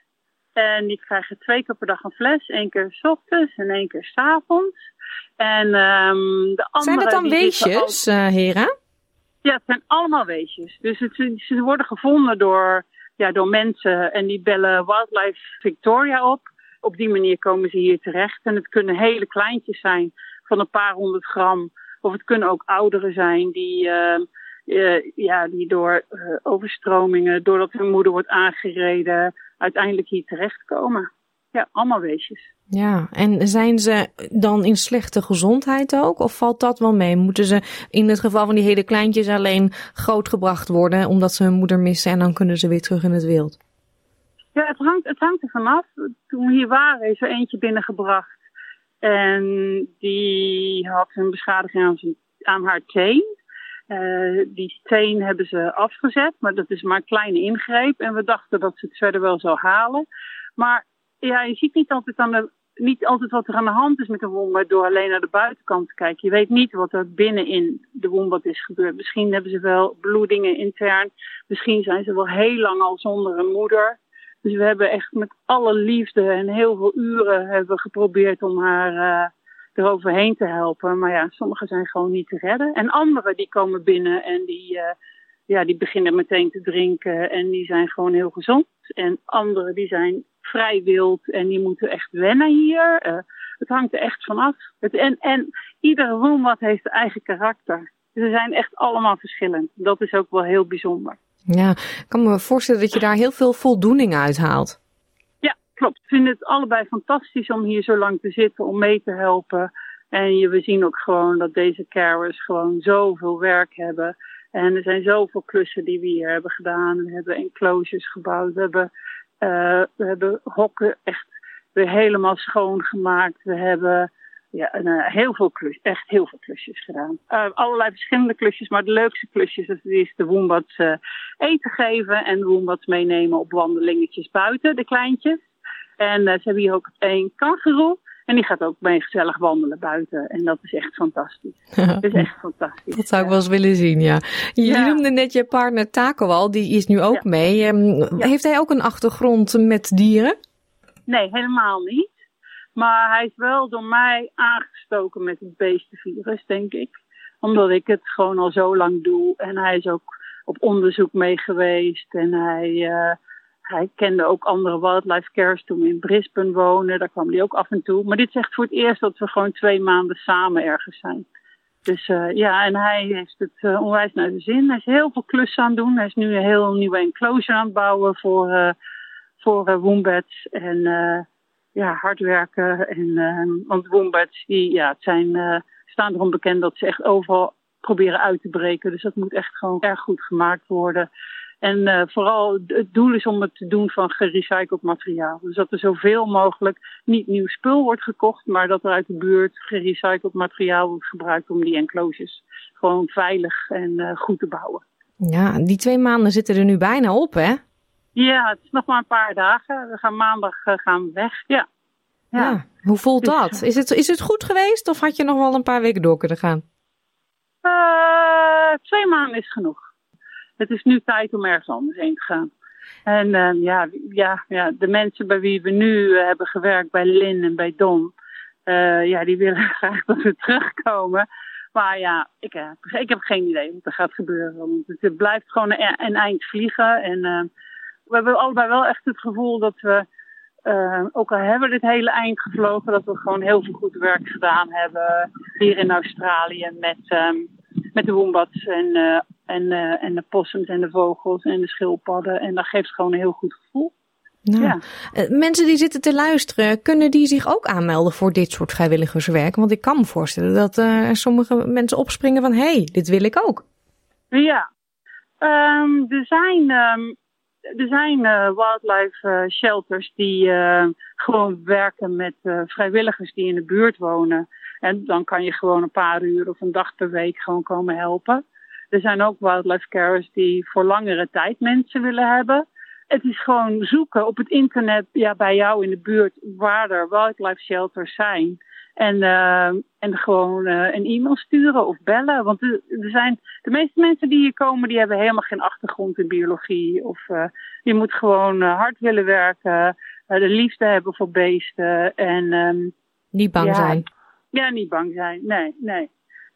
En die krijgen twee keer per dag een fles. één keer s ochtends en één keer s avonds. En um, de andere. Zijn het dan weesjes, al... uh, Hera? Ja, het zijn allemaal weesjes. Dus het, ze worden gevonden door, ja, door mensen en die bellen Wildlife Victoria op. Op die manier komen ze hier terecht. En het kunnen hele kleintjes zijn van een paar honderd gram. Of het kunnen ook ouderen zijn die, uh, uh, ja, die door uh, overstromingen, doordat hun moeder wordt aangereden, uiteindelijk hier terechtkomen. Ja, allemaal weesjes. Ja, en zijn ze dan in slechte gezondheid ook? Of valt dat wel mee? Moeten ze in het geval van die hele kleintjes alleen grootgebracht worden omdat ze hun moeder missen en dan kunnen ze weer terug in het wild? Ja, het hangt, het hangt er vanaf. Toen we hier waren is er eentje binnengebracht en die had een beschadiging aan, zijn, aan haar teen. Uh, die teen hebben ze afgezet, maar dat is maar een kleine ingreep. En we dachten dat ze het verder wel zou halen. Maar ja, je ziet niet altijd, wat er aan de hand is met een wombat door alleen naar de buitenkant te kijken. Je weet niet wat er binnenin de wombat is gebeurd. Misschien hebben ze wel bloedingen intern. Misschien zijn ze wel heel lang al zonder een moeder. Dus we hebben echt met alle liefde en heel veel uren hebben geprobeerd om haar uh, eroverheen te helpen. Maar ja, sommige zijn gewoon niet te redden. En andere die komen binnen en die, uh, ja, die beginnen meteen te drinken en die zijn gewoon heel gezond. En andere die zijn vrij wild en die moeten echt wennen hier. Uh, het hangt er echt vanaf. En, en iedere wombat heeft eigen karakter. Ze zijn echt allemaal verschillend. Dat is ook wel heel bijzonder. Ja, ik kan me voorstellen dat je daar heel veel voldoening uit haalt. Ja, klopt. Ik vind het allebei fantastisch om hier zo lang te zitten, om mee te helpen. En je, we zien ook gewoon dat deze carers gewoon zoveel werk hebben. En er zijn zoveel klussen die we hier hebben gedaan. We hebben enclosures gebouwd. We hebben, we hebben hokken echt weer helemaal schoongemaakt. We hebben ja en, uh, heel veel klusjes, echt heel veel klusjes gedaan. Uh, allerlei verschillende klusjes, maar de leukste klusjes is, de woembats uh, eten geven en de woembats meenemen op wandelingetjes buiten, de kleintjes. En ze hebben hier ook één kangeroe. En die gaat ook mee gezellig wandelen buiten. En dat is echt fantastisch. (laughs) dat is echt fantastisch. Dat zou ik wel eens willen zien, ja. Je ja. noemde net je partner Taco al, die is nu ook ja. mee. Um, heeft hij ook een achtergrond met dieren? Nee, helemaal niet. Maar hij is wel door mij aangestoken met het beestenvirus, denk ik. Omdat ik het gewoon al zo lang doe. En hij is ook op onderzoek mee geweest. En hij, uh, hij kende ook andere wildlife cares toen we in Brisbane wonen. Daar kwam hij ook af en toe. Maar dit is echt voor het eerst dat we gewoon twee maanden samen ergens zijn. Dus uh, ja, en hij heeft het uh, onwijs naar de zin. Hij is heel veel klussen aan het doen. Hij is nu een heel nieuwe enclosure aan het bouwen voor, uh, voor wombats. En ja, hard werken. En, want wombats, die ja, het zijn, staan erom bekend dat ze echt overal proberen uit te breken. Dus dat moet echt gewoon erg goed gemaakt worden. En uh, vooral het doel is om het te doen van gerecycled materiaal. Dus dat er zoveel mogelijk niet nieuw spul wordt gekocht, maar dat er uit de buurt gerecycled materiaal wordt gebruikt om die enclosures gewoon veilig en uh, goed te bouwen. Ja, die twee maanden zitten er nu bijna op, hè? Ja, het is nog maar een paar dagen. We gaan maandag uh, gaan we weg. Ja. ja. ja. Hoe voelt dus, dat? Is het, is het goed geweest of had je nog wel een paar weken door kunnen gaan? Twee maanden is genoeg. Het is nu tijd om ergens anders heen te gaan. En uh, ja, ja, ja, de mensen bij wie we nu uh, hebben gewerkt, bij Lin en bij Don, uh, ja, die willen (laughs) graag dat we terugkomen. Maar ja, ik, ik heb geen idee wat er gaat gebeuren. Want het blijft gewoon een, eind vliegen. En we hebben allebei wel echt het gevoel dat we, ook al hebben we dit hele eind gevlogen, dat we gewoon heel veel goed werk gedaan hebben hier in Australië met, um, met de wombats en, en, uh, en de possums en de vogels en de schildpadden. En dat geeft gewoon een heel goed gevoel. Nou, ja. Mensen die zitten te luisteren, kunnen die zich ook aanmelden voor dit soort vrijwilligerswerk? Want ik kan me voorstellen dat uh, sommige mensen opspringen van, hé, hey, dit wil ik ook. Ja, um, er zijn, um, er zijn uh, wildlife shelters die uh, gewoon werken met vrijwilligers die in de buurt wonen. En dan kan je gewoon een paar uur of een dag per week gewoon komen helpen. Er zijn ook wildlife carers die voor langere tijd mensen willen hebben. Het is gewoon zoeken op het internet ja, bij jou in de buurt waar er wildlife shelters zijn. En, uh, en gewoon uh, een e-mail sturen of bellen. Want er, er zijn, de meeste mensen die hier komen, die hebben helemaal geen achtergrond in biologie. Of uh, je moet gewoon hard willen werken, de liefde hebben voor beesten. En, um, Niet bang ja, zijn. Ja, niet bang zijn. Nee, nee.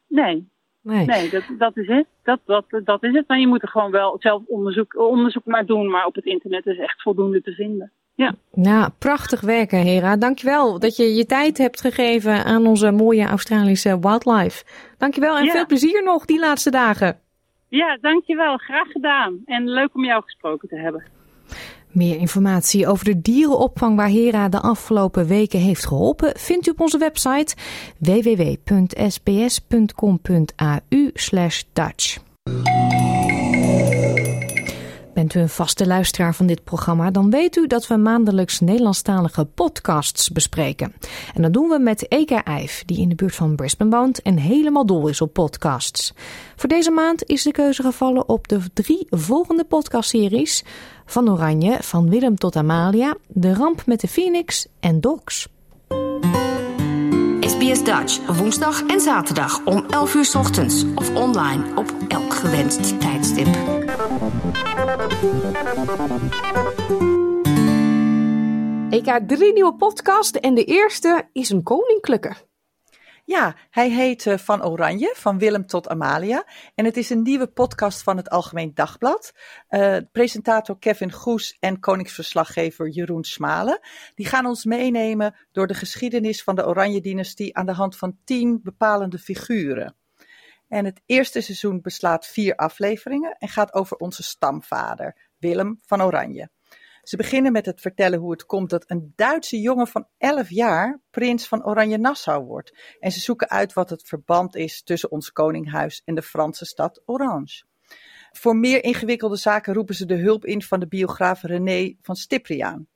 Nee. Nee, nee dat, dat is het. Dat, dat, dat is het. Maar je moet er gewoon wel zelf onderzoek, onderzoek naar doen. Maar op het internet is echt voldoende te vinden. Ja. Nou, prachtig werken, Hera. Dankjewel dat je je tijd hebt gegeven aan onze mooie Australische wildlife. Dankjewel en ja. veel plezier nog die laatste dagen. Ja, dankjewel. Graag gedaan. En leuk om jou gesproken te hebben. Meer informatie over de dierenopvang waar Hera de afgelopen weken heeft geholpen vindt u op onze website www.sbs.com.au/dutch. Bent u een vaste luisteraar van dit programma, dan weet u dat we maandelijks Nederlandstalige podcasts bespreken. En dat doen we met Eka die in de buurt van Brisbane woont en helemaal dol is op podcasts. Voor deze maand is de keuze gevallen op de drie volgende podcastseries: Van Oranje, Van Willem tot Amalia, De Ramp met de Phoenix en Docs. SBS Dutch, woensdag en zaterdag om 11 uur ochtends of online op elk gewenst tijdstip. EK drie nieuwe podcast en de eerste is een koninklijke. Ja, hij heet uh, Van Oranje, van Willem tot Amalia. En het is een nieuwe podcast van het Algemeen Dagblad. Uh, presentator Kevin Goes en koningsverslaggever Jeroen Smalen. Die gaan ons meenemen door de geschiedenis van de Oranje-dynastie aan de hand van tien bepalende figuren. En het eerste seizoen beslaat vier afleveringen en gaat over onze stamvader, Willem van Oranje. Ze beginnen met het vertellen hoe het komt dat een Duitse jongen van 11 jaar prins van Oranje-Nassau wordt. En ze zoeken uit wat het verband is tussen ons koninghuis en de Franse stad Orange. Voor meer ingewikkelde zaken roepen ze de hulp in van de biograaf René van Stipriaan.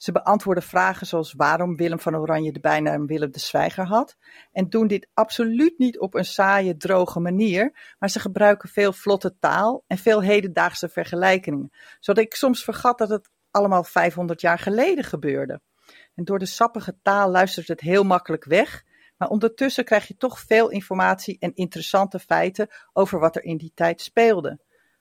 Ze beantwoorden vragen zoals waarom Willem van Oranje de bijnaam Willem de Zwijger had. En doen dit absoluut niet op een saaie, droge manier, maar ze gebruiken veel vlotte taal en veel hedendaagse vergelijkingen. Zodat ik soms vergat dat het allemaal 500 jaar geleden gebeurde. En door de sappige taal luistert het heel makkelijk weg, maar ondertussen krijg je toch veel informatie en interessante feiten over wat er in die tijd speelde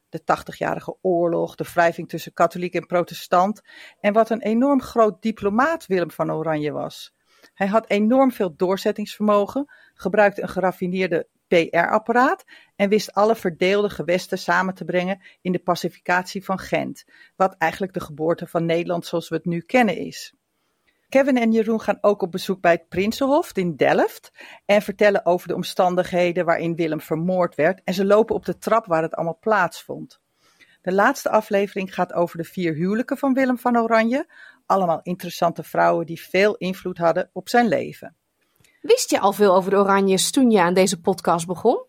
de Tachtigjarige Oorlog, de wrijving tussen katholiek en protestant en wat een enorm groot diplomaat Willem van Oranje was. Hij had enorm veel doorzettingsvermogen, gebruikte een geraffineerde PR-apparaat en wist alle verdeelde gewesten samen te brengen in de pacificatie van Gent, wat eigenlijk de geboorte van Nederland zoals we het nu kennen is. Kevin en Jeroen gaan ook op bezoek bij het Prinsenhof in Delft en vertellen over de omstandigheden waarin Willem vermoord werd. En ze lopen op de trap waar het allemaal plaatsvond. De laatste aflevering gaat over de vier huwelijken van Willem van Oranje. Allemaal interessante vrouwen die veel invloed hadden op zijn leven. Wist je al veel over de Oranjes toen je aan deze podcast begon?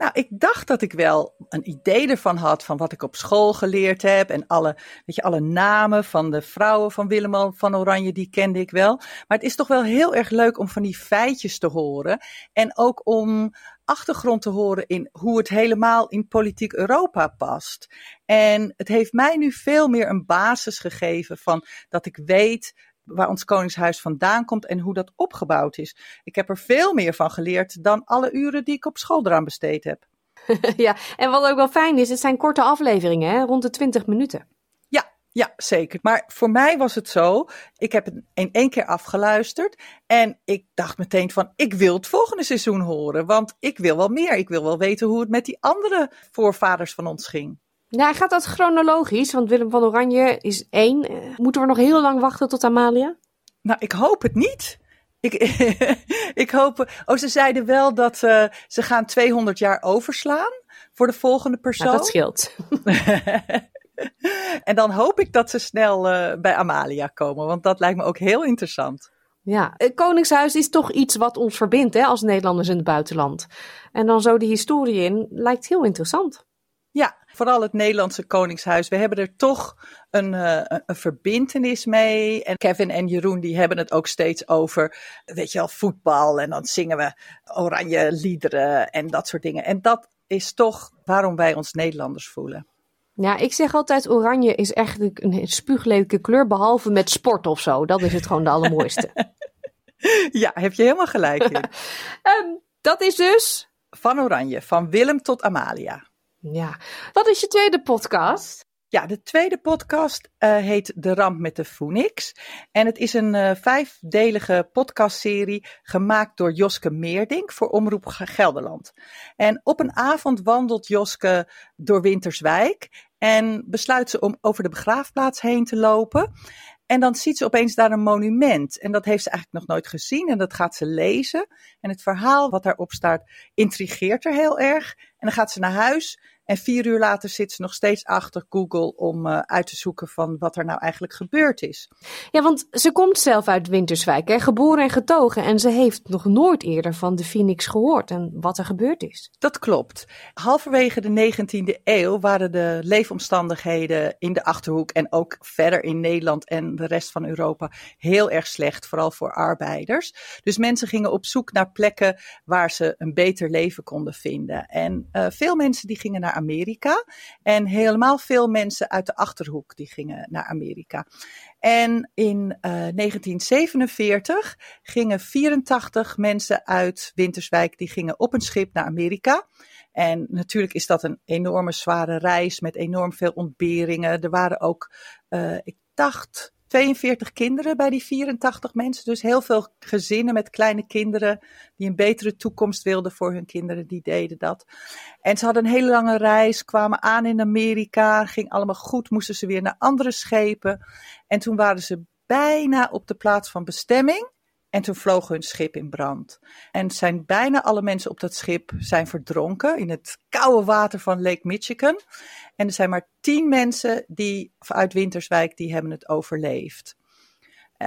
Nou, ik dacht dat ik wel een idee ervan had van wat ik op school geleerd heb. En alle, weet je, alle namen van de vrouwen van Willem van Oranje, die kende ik wel. Maar het is toch wel heel erg leuk om van die feitjes te horen. En ook om achtergrond te horen in hoe het helemaal in politiek Europa past. En het heeft mij nu veel meer een basis gegeven van dat ik weet waar ons Koningshuis vandaan komt en hoe dat opgebouwd is. Ik heb er veel meer van geleerd dan alle uren die ik op school eraan besteed heb. (laughs) ja, en wat ook wel fijn is, het zijn korte afleveringen, hè? rond de 20 minuten. Ja, ja, zeker. Maar voor mij was het zo, ik heb het in één keer afgeluisterd en ik dacht meteen van, ik wil het volgende seizoen horen, want ik wil wel meer. Ik wil wel weten hoe het met die andere voorvaders van ons ging. Ja, gaat dat chronologisch? Want Willem van Oranje is één. Eh, moeten we nog heel lang wachten tot Amalia? Nou, ik hoop het niet. Ik, (laughs) ik hoop. Oh, ze zeiden wel dat uh, ze gaan 200 jaar overslaan voor de volgende persoon. Nou, dat scheelt. (laughs) en dan hoop ik dat ze snel uh, bij Amalia komen, want dat lijkt me ook heel interessant. Ja, het Koningshuis is toch iets wat ons verbindt hè, als Nederlanders in het buitenland. En dan zo die historie in lijkt heel interessant. Ja, vooral het Nederlandse Koningshuis. We hebben er toch een, uh, een verbintenis mee. En Kevin en Jeroen die hebben het ook steeds over, weet je wel, voetbal. En dan zingen we oranje liederen en dat soort dingen. En dat is toch waarom wij ons Nederlanders voelen. Ja, ik zeg altijd oranje is echt een spuuglelijke kleur, behalve met sport of zo. Dat is het gewoon de allermooiste. (laughs) ja, heb je helemaal gelijk in. um, (laughs) dat is dus... Van Oranje, van Willem tot Amalia. Ja. Wat is je tweede podcast? Ja, de tweede podcast uh, heet De Ramp met de Phoenix. En het is een uh, vijfdelige podcastserie gemaakt door Joske Meerdink voor Omroep Gelderland. En op een avond wandelt Joske door Winterswijk en besluit ze om over de begraafplaats heen te lopen. En dan ziet ze opeens daar een monument. En dat heeft ze eigenlijk nog nooit gezien. En dat gaat ze lezen. En het verhaal wat daarop staat intrigeert er heel erg. En dan gaat ze naar huis. En vier uur later zit ze nog steeds achter Google om uh, uit te zoeken van wat er nou eigenlijk gebeurd is. Ja, want ze komt zelf uit Winterswijk, hè? geboren en getogen. En ze heeft nog nooit eerder van de Phoenix gehoord en wat er gebeurd is. Dat klopt. Halverwege de 19e eeuw waren de leefomstandigheden in de Achterhoek en ook verder in Nederland en de rest van Europa heel erg slecht, vooral voor arbeiders. Dus mensen gingen op zoek naar plekken waar ze een beter leven konden vinden. En uh, veel mensen die gingen naar Amerika. En helemaal veel mensen uit de achterhoek die gingen naar Amerika. En in uh, 1947 gingen 84 mensen uit Winterswijk die gingen op een schip naar Amerika. En natuurlijk is dat een enorme zware reis met enorm veel ontberingen. Er waren ook, uh, ik dacht, 42 kinderen bij die 84 mensen. Dus heel veel gezinnen met kleine kinderen die een betere toekomst wilden voor hun kinderen, die deden dat. En ze hadden een hele lange reis, kwamen aan in Amerika, ging allemaal goed, moesten ze weer naar andere schepen. En toen waren ze bijna op de plaats van bestemming. En toen vloog hun schip in brand. En zijn bijna alle mensen op dat schip zijn verdronken in het koude water van Lake Michigan. En er zijn maar tien mensen die uit Winterswijk die hebben het overleefd.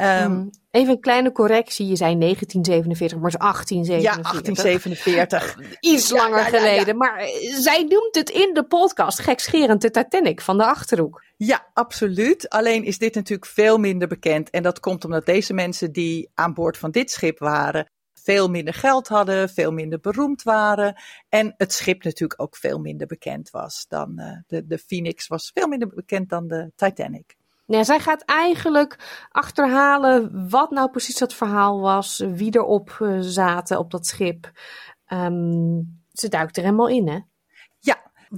Um, Even een kleine correctie. Je zei 1947, maar het is 1847. Ja, 1847. Iets Ja, langer ja, ja, ja. geleden. Maar eh, zij noemt het in de podcast gekscherend de Titanic van de Achterhoek. Ja, absoluut. Alleen is dit natuurlijk veel minder bekend. En dat komt omdat deze mensen die aan boord van dit schip waren, veel minder geld hadden, veel minder beroemd waren. En het schip natuurlijk ook veel minder bekend was dan eh, de, de Phoenix was veel minder bekend dan de Titanic. Ja, zij gaat eigenlijk achterhalen wat nou precies dat verhaal was, wie erop eh, zaten op dat schip. Ehm, ze duikt er helemaal in, hè?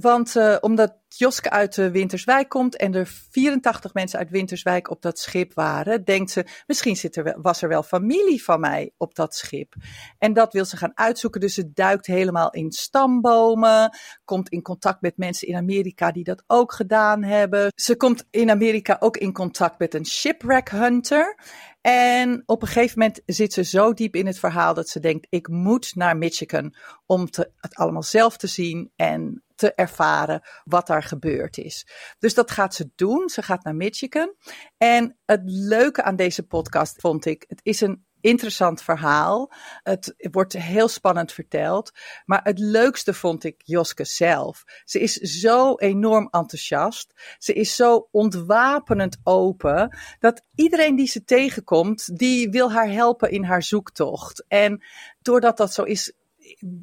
Want eh, omdat Joske uit uh, Winterswijk komt en er 84 mensen uit Winterswijk op dat schip waren, denkt ze, misschien zit er was er wel familie van mij op dat schip. En dat wil ze gaan uitzoeken, dus ze duikt helemaal in stambomen, komt in contact met mensen in Amerika die dat ook gedaan hebben. Ze komt in Amerika ook in contact met een shipwreck hunter. En op een gegeven moment zit ze zo diep in het verhaal dat ze denkt: ik moet naar Michigan om het allemaal zelf te zien en te ervaren wat daar gebeurd is. Dus dat gaat ze doen. Ze gaat naar Michigan. En het leuke aan deze podcast vond ik: het is een interessant verhaal. Het wordt heel spannend verteld. Maar het leukste vond ik Joske zelf. Ze is zo enorm enthousiast. Ze is zo ontwapenend open. Dat iedereen die ze tegenkomt, die wil haar helpen in haar zoektocht. En doordat dat zo is,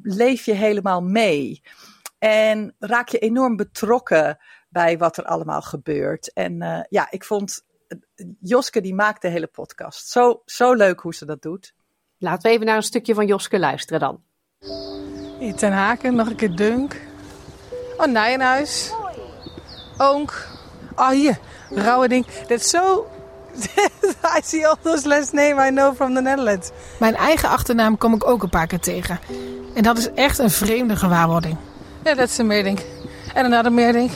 leef je helemaal mee. En raak je enorm betrokken bij wat er allemaal gebeurt. En uh, ja, ik vond Joske die maakt de hele podcast. Zo, zo leuk hoe ze dat doet. Laten we even naar een stukje van Joske luisteren dan. Hier ten Haken, nog een keer Dunk. Oh, Nijenhuis. Oonk. Oh, hier. Rauwerding. Dat is zo... (laughs) I see all those last name I know from the Netherlands. Mijn eigen achternaam kom ik ook een paar keer tegen. En dat is echt een vreemde gewaarwording. Ja, dat is een meerding. En daarna een meerding.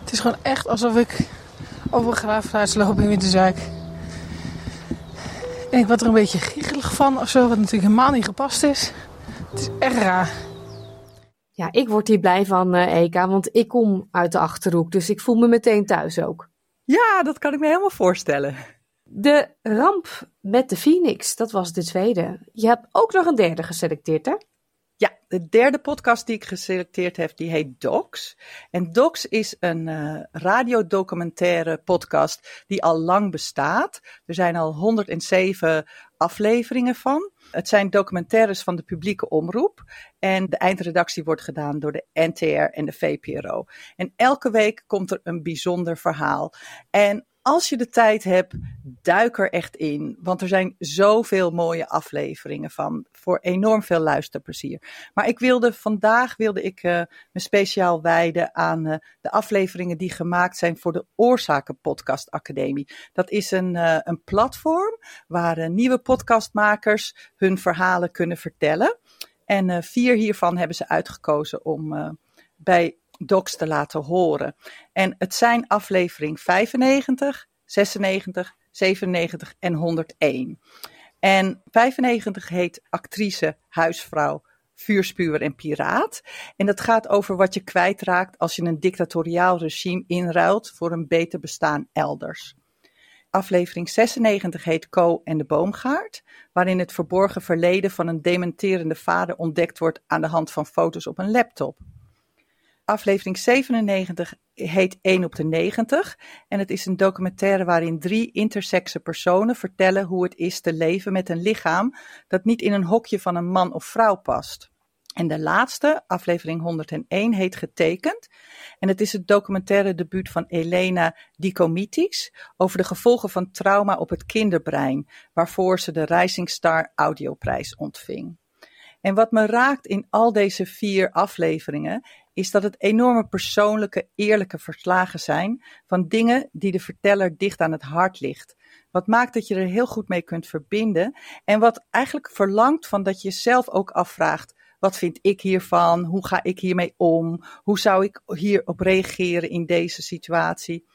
Het is gewoon echt alsof ik over een graafplaats loop in Winterswijk. En ik word er een beetje giechelig van of zo, wat natuurlijk helemaal niet gepast is. Het is echt raar. Ja, ik word hier blij van, uh, Eka, want ik kom uit de Achterhoek, dus ik voel me meteen thuis ook. Ja, dat kan ik me helemaal voorstellen. De ramp met de Phoenix, dat was de tweede. Je hebt ook nog een derde geselecteerd, hè? Ja, de derde podcast die ik geselecteerd heb, die heet Docs. En Docs is een uh, radiodocumentaire podcast die al lang bestaat. Er zijn al 107 afleveringen van. Het zijn documentaires van de publieke omroep. En de eindredactie wordt gedaan door de NTR en de VPRO. En elke week komt er een bijzonder verhaal. En als je de tijd hebt, duik er echt in. Want er zijn zoveel mooie afleveringen van. Voor enorm veel luisterplezier. Maar ik wilde vandaag wilde ik, uh, me speciaal wijden aan uh, de afleveringen die gemaakt zijn voor de Oorzaken Podcast Academie. Dat is een, uh, een platform waar nieuwe podcastmakers hun verhalen kunnen vertellen. En vier hiervan hebben ze uitgekozen om bij docs te laten horen. En het zijn aflevering 95, 96, 97 en 101. En 95 heet actrice, huisvrouw, vuurspuwer en piraat. En dat gaat over wat je kwijtraakt als je een dictatoriaal regime inruilt voor een beter bestaan elders. Aflevering 96 heet Co en de boomgaard, waarin het verborgen verleden van een dementerende vader ontdekt wordt aan de hand van foto's op een laptop aflevering 97 heet 1 op de 90. En het is een documentaire waarin drie intersexe personen vertellen hoe het is te leven met een lichaam dat niet in een hokje van een man of vrouw past. En de laatste, aflevering 101, heet Getekend. En het is het documentaire debuut van Elena Dikomitis over de gevolgen van trauma op het kinderbrein, waarvoor ze de Rising Star Audioprijs ontving. En wat me raakt in al deze vier afleveringen is dat het enorme persoonlijke, eerlijke verslagen zijn van dingen die de verteller dicht aan het hart ligt. Wat maakt dat je er heel goed mee kunt verbinden en wat eigenlijk verlangt van dat je zelf ook afvraagt: wat vind ik hiervan? Hoe ga ik hiermee om? Hoe zou ik hierop reageren in deze situatie?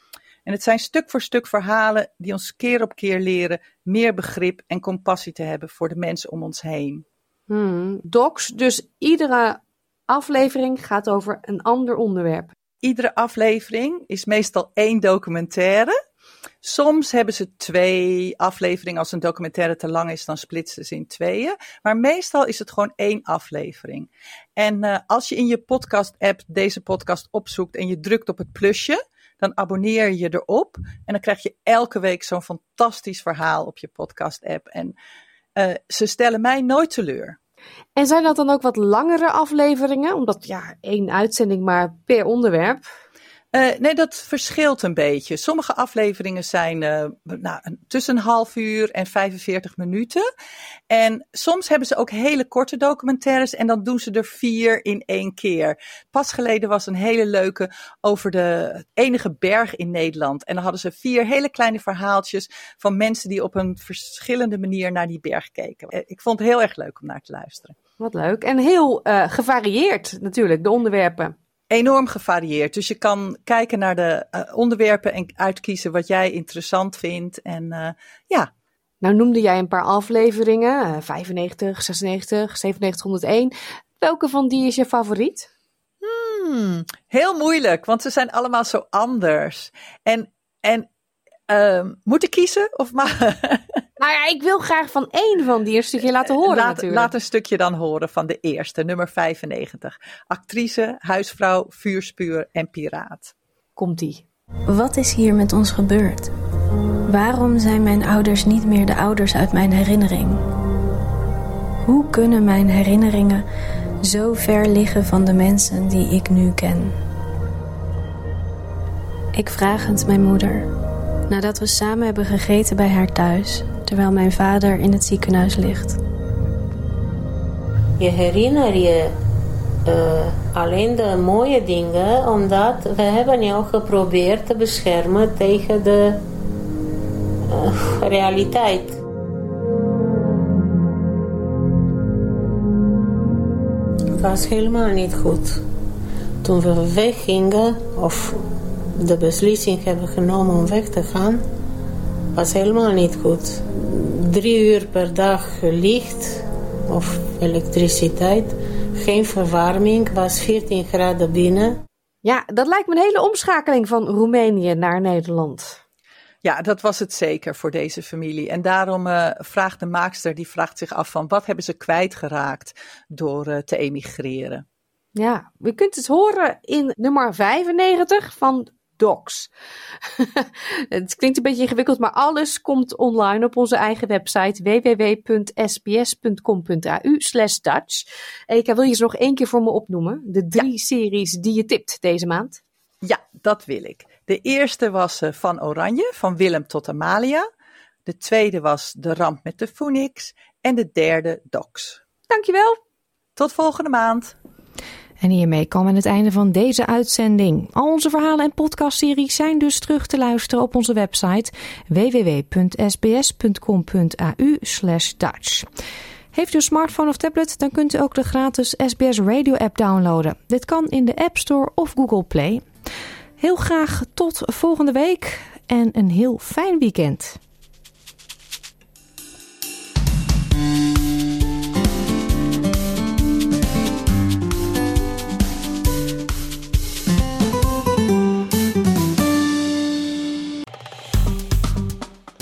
En het zijn stuk voor stuk verhalen die ons keer op keer leren meer begrip en compassie te hebben voor de mensen om ons heen. Hmm, docs, dus iedere aflevering gaat over een ander onderwerp. Iedere aflevering is meestal één documentaire. Soms hebben ze twee afleveringen. Als een documentaire te lang is, dan splitsen ze in tweeën. Maar meestal is het gewoon één aflevering. En uh, als je in je podcast-app deze podcast opzoekt en je drukt op het plusje, dan abonneer je erop. En dan krijg je elke week zo'n fantastisch verhaal op je podcast-app. En uh, ze stellen mij nooit teleur. En zijn dat dan ook wat langere afleveringen? Omdat ja, één uitzending maar per onderwerp. Uh, nee, dat verschilt een beetje. Sommige afleveringen zijn uh, nou, tussen een half uur en 45 minuten. En soms hebben ze ook hele korte documentaires en dan doen ze er vier in één keer. Pas geleden was een hele leuke over de enige berg in Nederland. En dan hadden ze vier hele kleine verhaaltjes van mensen die op een verschillende manier naar die berg keken. Eh, ik vond het heel erg leuk om naar te luisteren. Wat leuk. En heel gevarieerd natuurlijk, de onderwerpen enorm gevarieerd. Dus je kan kijken naar de uh, onderwerpen en uitkiezen wat jij interessant vindt. En uh, ja. Nou noemde jij een paar afleveringen, uh, 95, 96, 9701. Welke van die is je favoriet? Hmm, heel moeilijk, want ze zijn allemaal zo anders. En, en uh, moet ik kiezen? Of maar... (laughs) nou ja, ik wil graag van één van die een stukje laten horen laat, natuurlijk. Laat een stukje dan horen van de eerste, nummer 95. Actrice, huisvrouw, vuurspuur en piraat. Komt-ie. Wat is hier met ons gebeurd? Waarom zijn mijn ouders niet meer de ouders uit mijn herinnering? Hoe kunnen mijn herinneringen zo ver liggen van de mensen die ik nu ken? Ik vraag het mijn moeder. Nadat we samen hebben gegeten bij haar thuis, terwijl mijn vader in het ziekenhuis ligt. Je herinner je uh, alleen de mooie dingen, omdat we hebben jou geprobeerd te beschermen tegen de uh, realiteit. Het was helemaal niet goed. Toen we weggingen, of de beslissing hebben genomen om weg te gaan, was helemaal niet goed. Drie uur per dag licht of elektriciteit, geen verwarming, was 14 graden binnen. Ja, dat lijkt me een hele omschakeling van Roemenië naar Nederland. Ja, dat was het zeker voor deze familie. En daarom uh, vraagt de maakster, die vraagt zich af van wat hebben ze kwijtgeraakt door uh, te emigreren. Ja, je kunt het horen in nummer 95 van docs. (laughs) het klinkt een beetje ingewikkeld, maar alles komt online op onze eigen website www.sbs.com.au Dutch. Eka, wil je ze nog één keer voor me opnoemen? De drie ja. series die je tipt deze maand? Ja, dat wil ik. De eerste was uh, Van Oranje, van Willem tot Amalia. De tweede was De Ramp met de Phoenix. En de derde Docs. Dankjewel. Tot volgende maand. En hiermee komen we aan het einde van deze uitzending. Al onze verhalen en podcastseries zijn dus terug te luisteren op onze website www.sbs.com.au Dutch. Heeft u een smartphone of tablet, dan kunt u ook de gratis SBS Radio app downloaden. Dit kan in de App Store of Google Play. Heel graag tot volgende week en een heel fijn weekend.